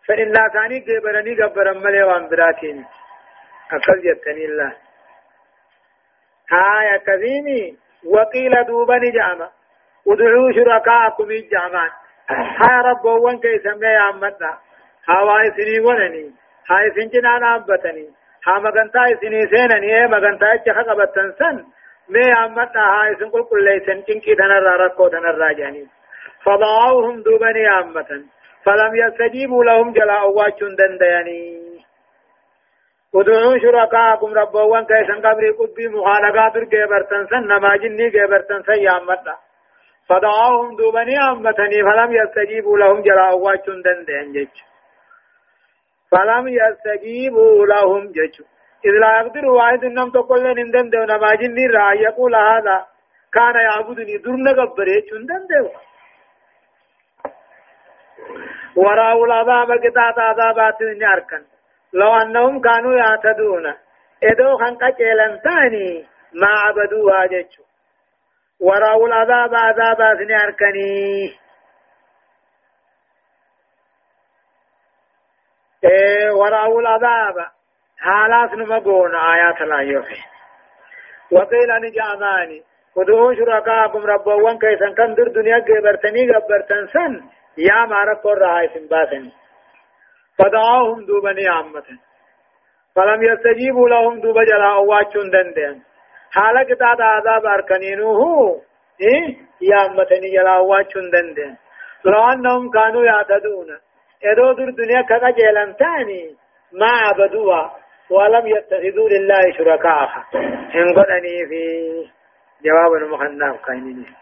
فإن كاني قبرني قبر ملي وانبراتين أقل جتني الله هاي كذيني وقيل دوبني جامع ادعوا شركاءكم الجامان هاي رب وان كي سمي يا أمتنا هاي سني ونني هاي سنجنا نابتني ها مغنتا سني سينني اي مغنتا اتخذ بتنسن مي أمتنا هاي سنقل كل ليسن تنكي تنرى ركو تنرى جاني فضعوهم دوبني أمتن فلم يستجيبوا لهم جلاء واشن دندياني. ودعوا شركاءكم ربوان كيسن قبري قدبي مخالقات الجبرتن سن نما جني جبرتن سن فدعاهم دوبني أمتني فلم يستجيبوا لهم جج فلم يستجيبوا لهم جج إذ لا يقدر واحد را يقول هذا كان يعبدني درن قبري چون وراء العذاب قطعت عذابات ناركن لو أنهم كانوا يعتدون إدو خنقا جيلنتاني ما عبدوها جيشو وراءوا العذاب عذاب أثني أركني. إيه وراءوا العذاب حالات نمقون آيات لا يوفي. وقيل نجاماني ودعوا شركاءكم ربوان كيسان كان در دنيا قبرتني قبرتن سن. يا مارك الرهاي سنباتني فدعاهم دوبني عامة فلم يستجيبوا لهم دوب جلا أواتشون دندن حالك تاد عذاب أركنينوه إيه يا عامتني جلا أواتشون دندن لو أنهم كانوا يعتدون إدو در دنيا كذا جيلان تاني ما عبدوها ولم يتخذوا لله شركاء إن قدني في جواب المخنف كاينين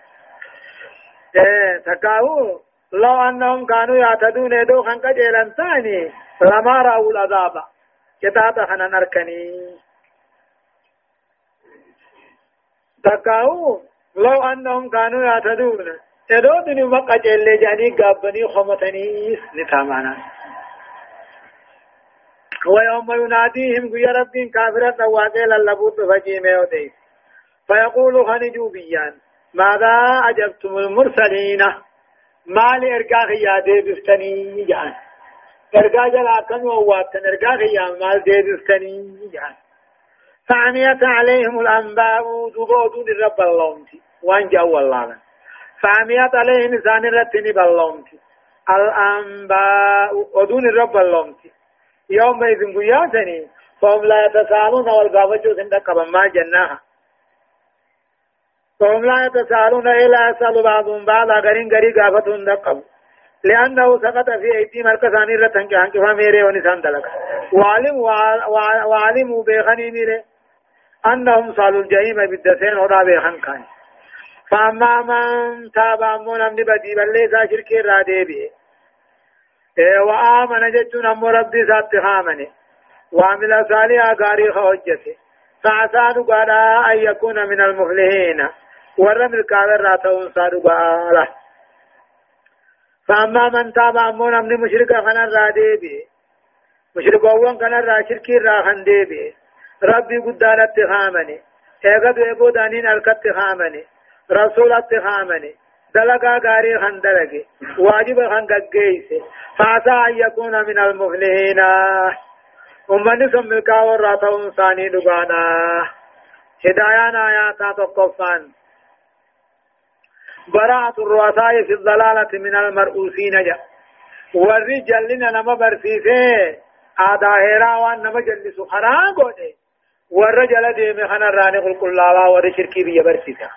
إيه تكاو لو أنهم كانوا يعتدون يدو خنق جيلان ثاني لما رأوا العذاب. قطاطة خنا نركني. تقاو لو أنهم كانوا يعتدون. تدودني مقا جل جاني قابني خمتني. نتامانا. ويوم يناديهم يا رب كافرة واقع للبوت فجيمه وديس فيقول خنجوا بيان ماذا أجبتم المرسلين؟ ما لإرقاق يا ديبفتني جان۔ إرقاق جلا كم وواتن إرقاق يا مال ديبفتني جان۔ فعميت عليهم الأنباء دبودون الرب اللومتي وان جاءوا الله فعميت عليهم إنسان رتني باللومتي الأنباء ودون الرب اللومتي يوم إذن قياتني فهم لا يتسالون والقابجوا سندق ما جناها فهم لا يتسالون إلا يسأل بعضهم بعضا غرين غري قافتهم دقب لأنه سقط في أيدي مركزان رتن كهان كفا ميري ونسان دلق وعلم وعلموا بيخني ميري أنهم صالوا الجحيم بالدسين ودا بيخن كان. فأما من تاب أمون أمن بدي بل ليس شركي را ديبي. إيه وآمن جتون أمو ربي سات خامني وعمل صالحا غاري خوجته فعسى نقالا أن يكون من المفلحين. ورم الكافر راتون صادق آله فأما من تاب أمون أمن مشرك خنا را ديبي مشركوان خنا را شركي را خن ديبي ربي قدانت خامني ايغد ايغو دانين الكت خامني رسولت خامني دلقا غاري خندلقي واجب خنققيس فعسى أن يكون من المفلحين أمني سمكا وراتهم ثاني دقانا هدايان آياتا تقفان براءة الرؤساء في الضلالة من المرؤوسين جاء والرجال لنا نما برسيسه آدا هيرا وان نما جلسو خران قوده والرجل ديم خنا راني قل قل لا ور شركي بي برسيسه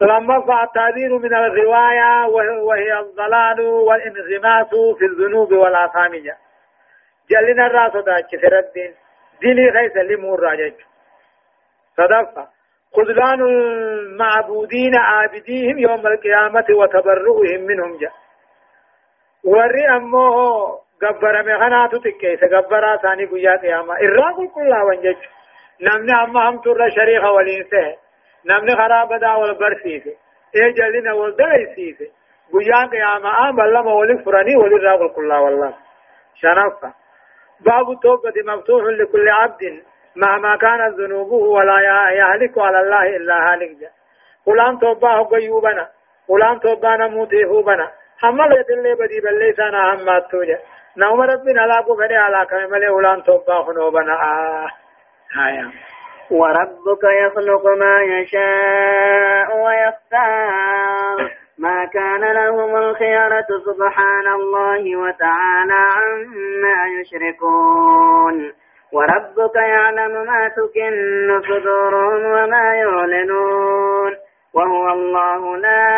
لما فالتعبير من الرواية وهي الضلال والانغماس في الذنوب والآثام جلنا الراس داك رب ديني غيث لمور راجج. صدفة. خذلان المعبودين عابديهم يوم القيامة وتبرؤهم منهم جاء. وري أمه قبر مغنات تكيس قبر ثاني قيا قيامة. إراغ كل وانجج نمني أما هم تر شريخ ولينسه نمني خراب دا والبرسيسه إيه جلنا والدريسيسه قيا قيامة. آم الله مولي فراني ولي راغ كل والله. شنفة باب التوبة مفتوح لكل عبد. مهما كانت ذنوبه ولا يهلك على الله إلا هالك. جا قلان توباه قيوبنا. قلان توبانا موتيه بنا حملت اللي بدي بل سانا همات توجا نوم ربنا لا قفر على كمال قلان توباه نوبنا. آه. هايا وربك يخلق ما يشاء ويختار. ما كان لهم الخيرة سبحان الله وتعالى عما يشركون. وربك يعلم ما تكن صدورهم وما يعلنون. وهو الله لا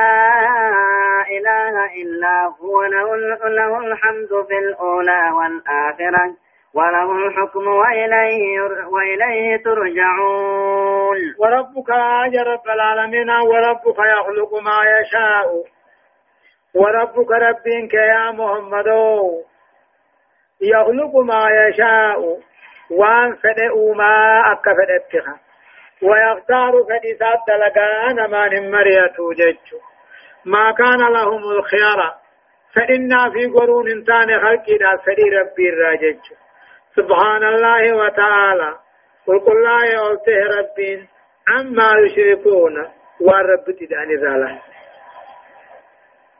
إله إلا هو له, الحمد في الأولى والآخرة وله الحكم وإليه, وإليه ترجعون. وربك يا رب العالمين وربك يخلق ما يشاء وربك ربك يا محمد يخلق ما يشاء. وان فدئوا ما أكا فدئتها ويختار فدسات دلقان ما نمريته جيتشو. ما كان لهم الخيار. فإنا في قرون انتان خلقي لا فدي ربي الراججو سبحان الله وتعالى. قل قل لا يولته ربين عما يشركون. والرب تدعني ذلك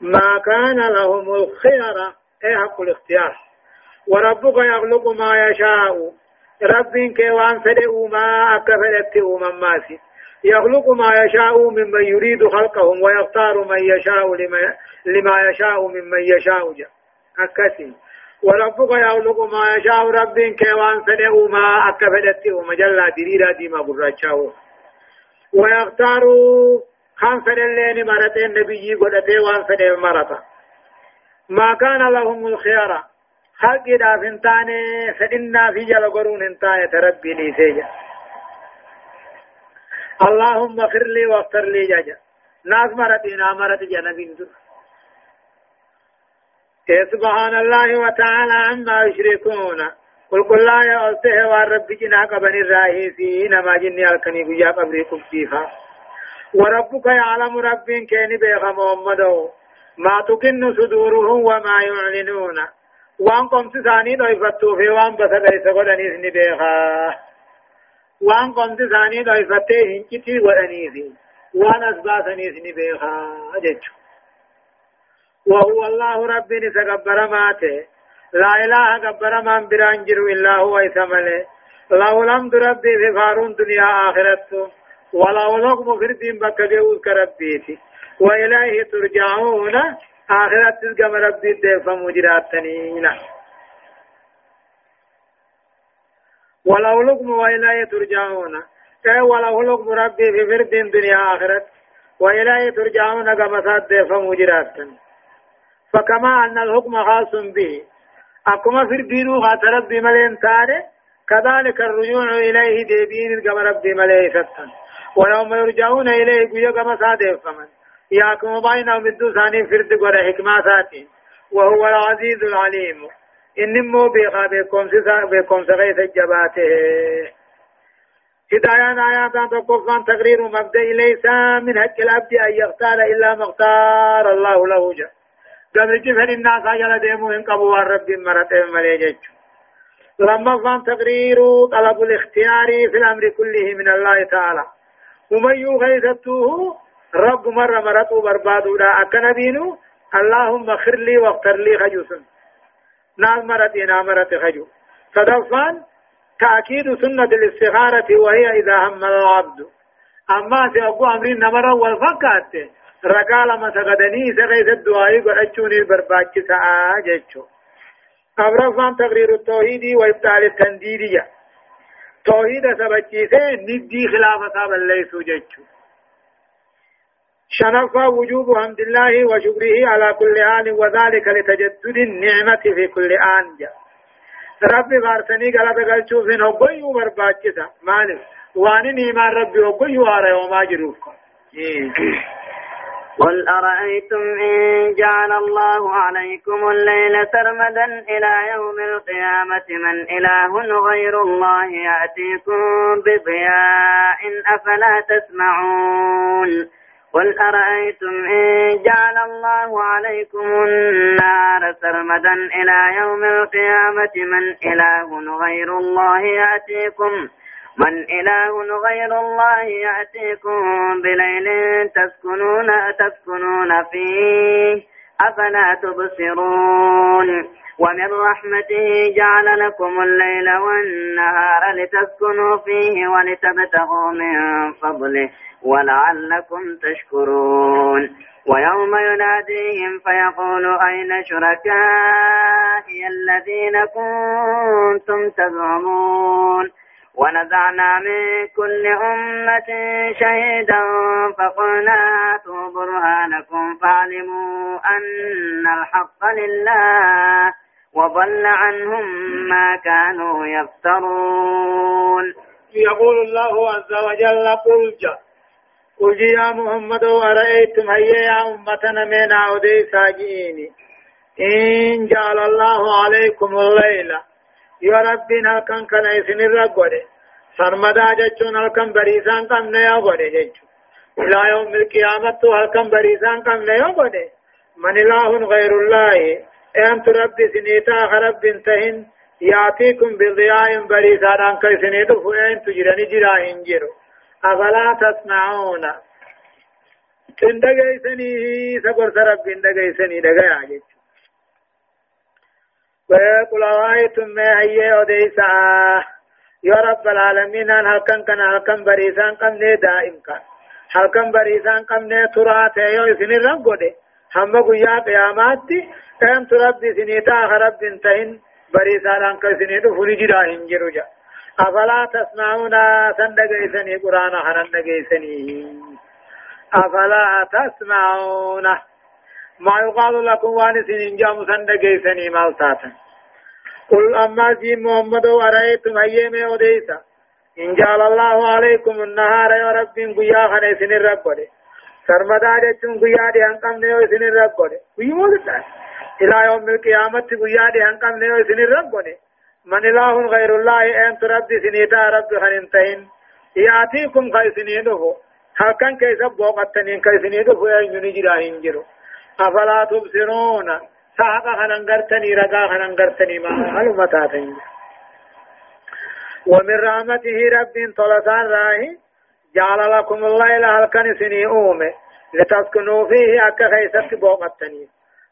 ما كان لهم الخيار. اي حق الاختيار. وربك يخلق ما يشاء. رب كيوان فدئوا ما أكفلت أمم ماسي يخلق ما يشاء ممن يريد خلقهم ويختار من يشاء لما, لما يشاء ممن يشاء أكسي وربك يخلق ما يشاء رب كيوان فدئوا ما أكفلت جل دريرا ديما برشاو ويختار خان فدلين مرتين نبيي قدتي وان فدل مرتا ما كان لهم الخيار حق دا فنتاني فإنا في جل قرون انتاني تربي لي سيجا اللهم اغفر لي واغفر لي جاجا ناس مرتنا مرت جنبين در سبحان الله وتعالى عما يشركون قل قل لا يا ألته والرب جنا قبل الراهيسي نما جني الكني قيا قبركم فيها وربك يعلم رب كيني بيغ محمد ما تكن صدورهم وما يعلنون وان قمت ثاني ضيفتو في وان بس ليس قدنيس نبيغا وان قمت ثاني ضيفته هنكتي ودنيسي وان أسباسنيس نبيغا جيتشو وهو الله ربي نسقبر ماته لا إله قبر من برانجر إلا هو إثمله له الحمد ربي في فارون دنيا آخرته وله الحكم في الدين بكجوز كربيتي وإليه ترجعون آخرت تلقم ربي ديف مجراتنين وله الحكم وإليه ترجعون. أي وله الحكم ربي في فرد دنيا آخرت وإليه ترجعون كما ساد ديف مجراتنين فكما أن الحكم خاص به أكما في الدين خاص ربي ملين تاني كذلك الرجوع إليه ديبين كما ربي ملين فتن ويوم يرجعون إليه قيا كما صادق فمن يحكم بينهم الدو ثاني فرد قرى حكمة ذاتي وهو العزيز العليم. إنمو بيخا بكم سسا بكم سغيث الجباته. هدايان آيات تقفان تقرير مبدأ ليس من حق العبد أن يختار إلا ما اختار الله له جل. قبل جفن الناس أجل ديمو إن قبوا الرب مرتين مليجج. لما فان تقرير طلب الاختيار في الأمر كله من الله تعالى. ومن يغيثته رب مرة مرتو بربادو لا أكن دينو اللهم اخر لي واختر لي خجوس نال مرتنا مرت خجو صدفان تأكيد سنة الاستخارة وهي إذا هم العبد أما سيقو أمرين نمر والفقات رقال ما سغدني سغيث الدعاء قرأتشوني البرباك سعا جيتشو أبرفان تقرير التوحيد وإبطال التنديدية توحيد سبجيسه ندي خلافة بليسو جيتشو شنفا وجوب حمد الله وشكره على كل آن وذلك لتجدد النعمة في كل آن. جا ربي بارسني قلب قلتو في نقوي وبرباكسا مالك؟ واني نيمان ربي وقوي وارا وما جروفكم قل أرأيتم إن جعل الله عليكم الليل سرمدا إلى يوم القيامة من إله غير الله يأتيكم بضياء أفلا تسمعون؟ قل أرأيتم إن جعل الله عليكم النار سرمدا إلى يوم القيامة من إله غير الله يأتيكم من إله غير الله يأتيكم بليل تسكنون تسكنون فيه أفلا تبصرون ومن رحمته جعل لكم الليل والنهار لتسكنوا فيه ولتبتغوا من فضله ولعلكم تشكرون. ويوم يناديهم فيقول أين شركائي الذين كنتم تزعمون؟ ونزعنا من كل أمة شهيدا فقلنا هاتوا برهانكم فاعلموا أن الحق لله وضل عنهم ما كانوا يفترون. يقول الله عز وجل قل جاء قل يا محمد أرأيتم هيا يا أمتنا من عودي ساجيني إن جعل الله عليكم الليلة يا ربي هلكن كان يسن الرقودة سرمدا جچون هلكن بريسان كم نيا قودة جچو إلى يوم القيامة هلكن بريسان كم نيا قودة من إله غير الله أنت ربي سنيتا خرب بنتهن يأتيكم بضياء بريسان كيسنيتو فؤين تجرني جراهن جرو أفلا تسمعون؟ تندقيسني سقر سرب بندقيسني دقيا جيش ويقول رأيتم ما هي أديسا يا رب العالمين هل كان كان هل كان بريسان كم نه دائم كان؟ هل كان بريسان كم نه ترات؟ يو سن رنگode هم گویا قیامات ام تربي سنيتا خرب انتهن. بريسان كان سنيدو فني جدا هنجرو جا أفلا تسمعون سندگيسني قرآن هرندگيسني أفلا تسمعون. ما يقال لكم وان سنين جام سندگيسني مالتاتن قل أما في محمد ورأيتم أيام أوديسا. إن جعل الله عليكم النهار يا رب قيا خنا سن الرب سرمدا جتون قيا دي أنكم نيو سن الرب ويمود إلى يوم القيامة قيا دي أنكم نيو سن الرب من إله غير الله أنت ربي سنيتا ربي خننتين يأتيكم خيسنينه هل كان كيف بوقتنين كيسنينه أين نجرا هنجرو أفلا تبصرون؟ ساقا خننغرتني رقا خننغرتني ما هل متاتين. ومن رحمته رب طلسان راهي. جعل لكم الليل هل كان سني أومي لتسكنوا فيه أكا خيست بوقتني.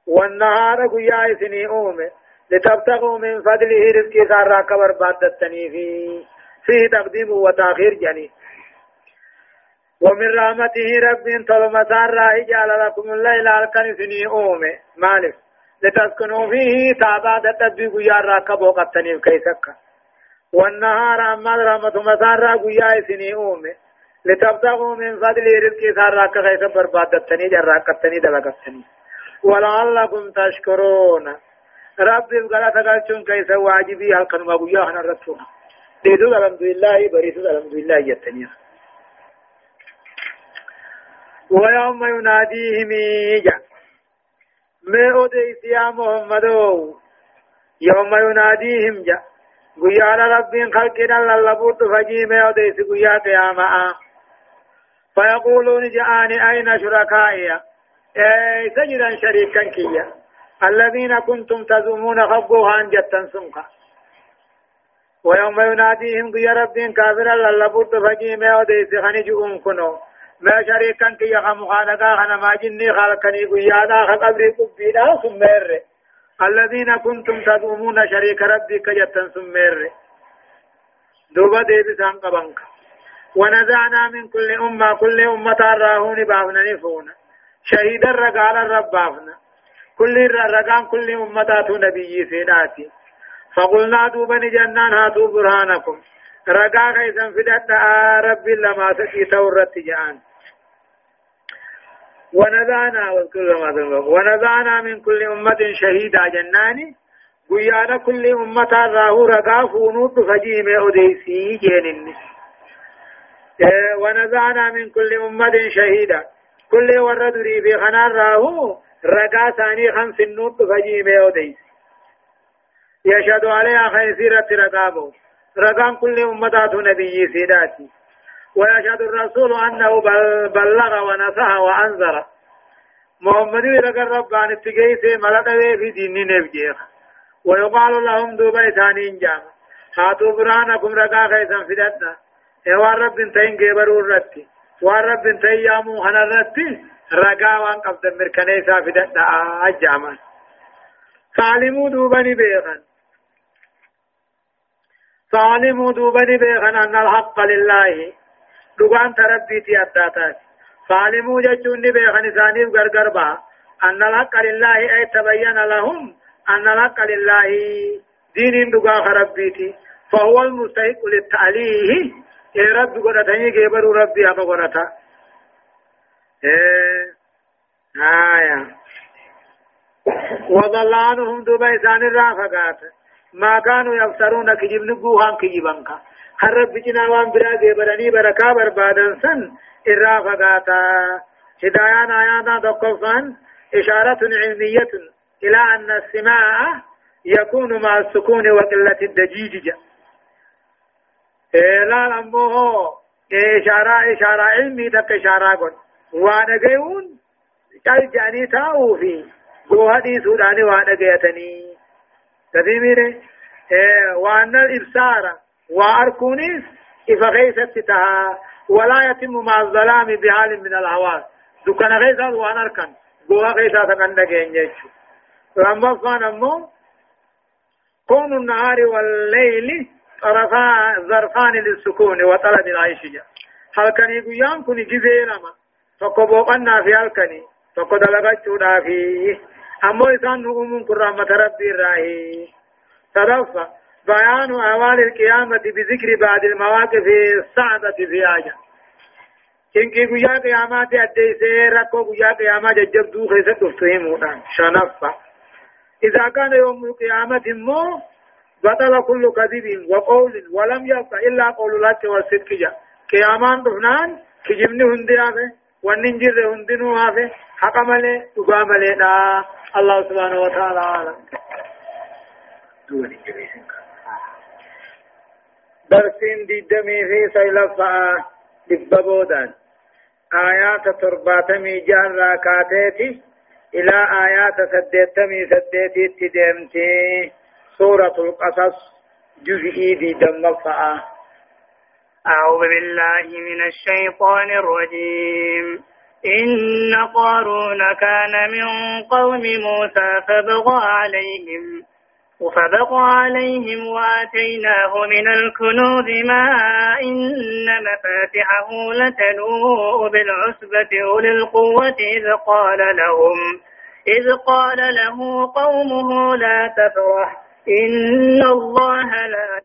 والنهار قيا سني أومي لتبتغوا من فضله رزق سارا كبر بادتني فيه فيه تقديم وتأخير جني. ومن رحمته رب طلما سارا جعل لكم الليل أركن سني أومي مالك. لتسكنوا فيه تابعد تدبي قيا راكب وقتني كيسك. والنهار أما رحمة مسارا قيا سني أومي لتبتغوا من فضل رزق سارا كيسك بربادتني جراكتني دلقتني. ولعلكم تشكرون. ربي غلط غلطون كيس واجبي؟ هل كان مبويا هنا رسول ديدو الحمد لله بريسو الحمد لله يتنيا. ويوم يناديهم يجا ما أوديس يا محمد؟ يوم يناديهم جا. گویا ربين خلقنا للبوت فجي ما أوديس گویا قياما. فيقولون جاءني أين شركائي؟ أي سجدا شريكا كيا. الذين كنتم تزومون خبوها أن سمقا ويوم يناديهم قيا ربين كافرا للبوت فجيم وديس خنجؤون كنو. ما شريكا كي يخم خالقا خنا ما جني خالقني قيا دا خقبري قبينا سمير. الذين كنتم تزومون شريك ربك جتا سمير. دوبا ديبسان قبنك ونزعنا من كل أمة كل أمة راهون بافنا نفونا شهيدا رقال الرب بافنا كل رقان كل أمتات نبي سيناتي فقلنا دوبا جنان هاتوا برهانكم. رقا خيسا فدت رب لما سكي تورت جان. ونذانا وكل ما ونذانا من كل أمة شهيدا جناني. قيانا كل أمة راهو رقا فونوت فجيم أديسي جينني. ونذانا من كل أمة شهيدا كل ورد ريبي خنان راهو رقا ثاني خمس النوت فجي ميودي يشهد عليها خيسيرة رقابه رقام كل أمتات نبي سيداتي ويشهد الرسول أنه بلغ ونصح وأنذر محمد رقا رب عن التقيس ملك في دين نبجيخ ويقال لهم دوبا ثاني جام هاتوا برهانكم رقا خيسا فدتنا ايوان رب انتين قبروا الرتي وان رب انتين يامو خنا الرتي رقا وان قبض مركني سافدت أجاما فعلموا دوبني بيغن فعلموا دوبني بيغن أن الحق لله دقان تربيتي أداتات فعلموا جتون بيغن ثاني غرغر با أن الحق لله أي تبين لهم أن الحق لله دين دقا خربيتي فهو المستحق للتعليه إيه رب قرأتني كبر ربي أبا قرأتا إيه آية وضل عنهم دبي ثاني الرافقات ما كانوا يفترون كجب نبوهان كجبانك خرب بجنا وان برا جبراني بركا بربادن سن الرافقات هدايان آيانا دقفان إشارة علمية إلى أن السماع يكون مع السكون وقلة الدجيج إيه لا لمه إشارة إشارة علمي دك إشارة قل قال جاني تاو في جوها دي سوداني وأنا جيتني تديميري إيه وأنا الإبصار وأركونيس إفا غيثت تها ولا يتم مع الظلام بحال من الحواس دكان غيثا وأنا أركن جوها غيثا تكن نجين لما فان أمو كون النهار والليل طرفا ظرفان للسكون وطلب العيش هل كان يقول كن جزي لما tokko booqannaa fi halkani tokko dalagachuudhaa fi ammoo isaan nu uumuun kun rahmata rabbii irraahi. Sadaffa بيان أهوال القيامة بذكر بعض المواقف الصعبة في آية إنك قيا قيامات أديسي ركو قيا قيامات ججبدو خيسة تفتهمون شنفة إذا كان يوم القيامة مو بطل كل كذب وقول ولم يبقى إلا قول لك والصدق جاء قيامان رفنان كجبني هندي وننجر هندنو هافه حق ملي تقا ملي الله سبحانه وتعالى عالم درسين دي دمي في سيلفا دببودان آيات ترباتمي جان راكاتيتي إلى آيات سديتمي سديتي تدمتي سورة القصص جزئي دي دمفا أعوذ بالله من الشيطان الرجيم. إن قارون كان من قوم موسى فبغى عليهم فبقى عليهم وآتيناه من الكنوز ما إن مفاتحه لتنوء بالعصبة أولي القوة إذ قال لهم إذ قال له قومه لا تفرح إن الله لا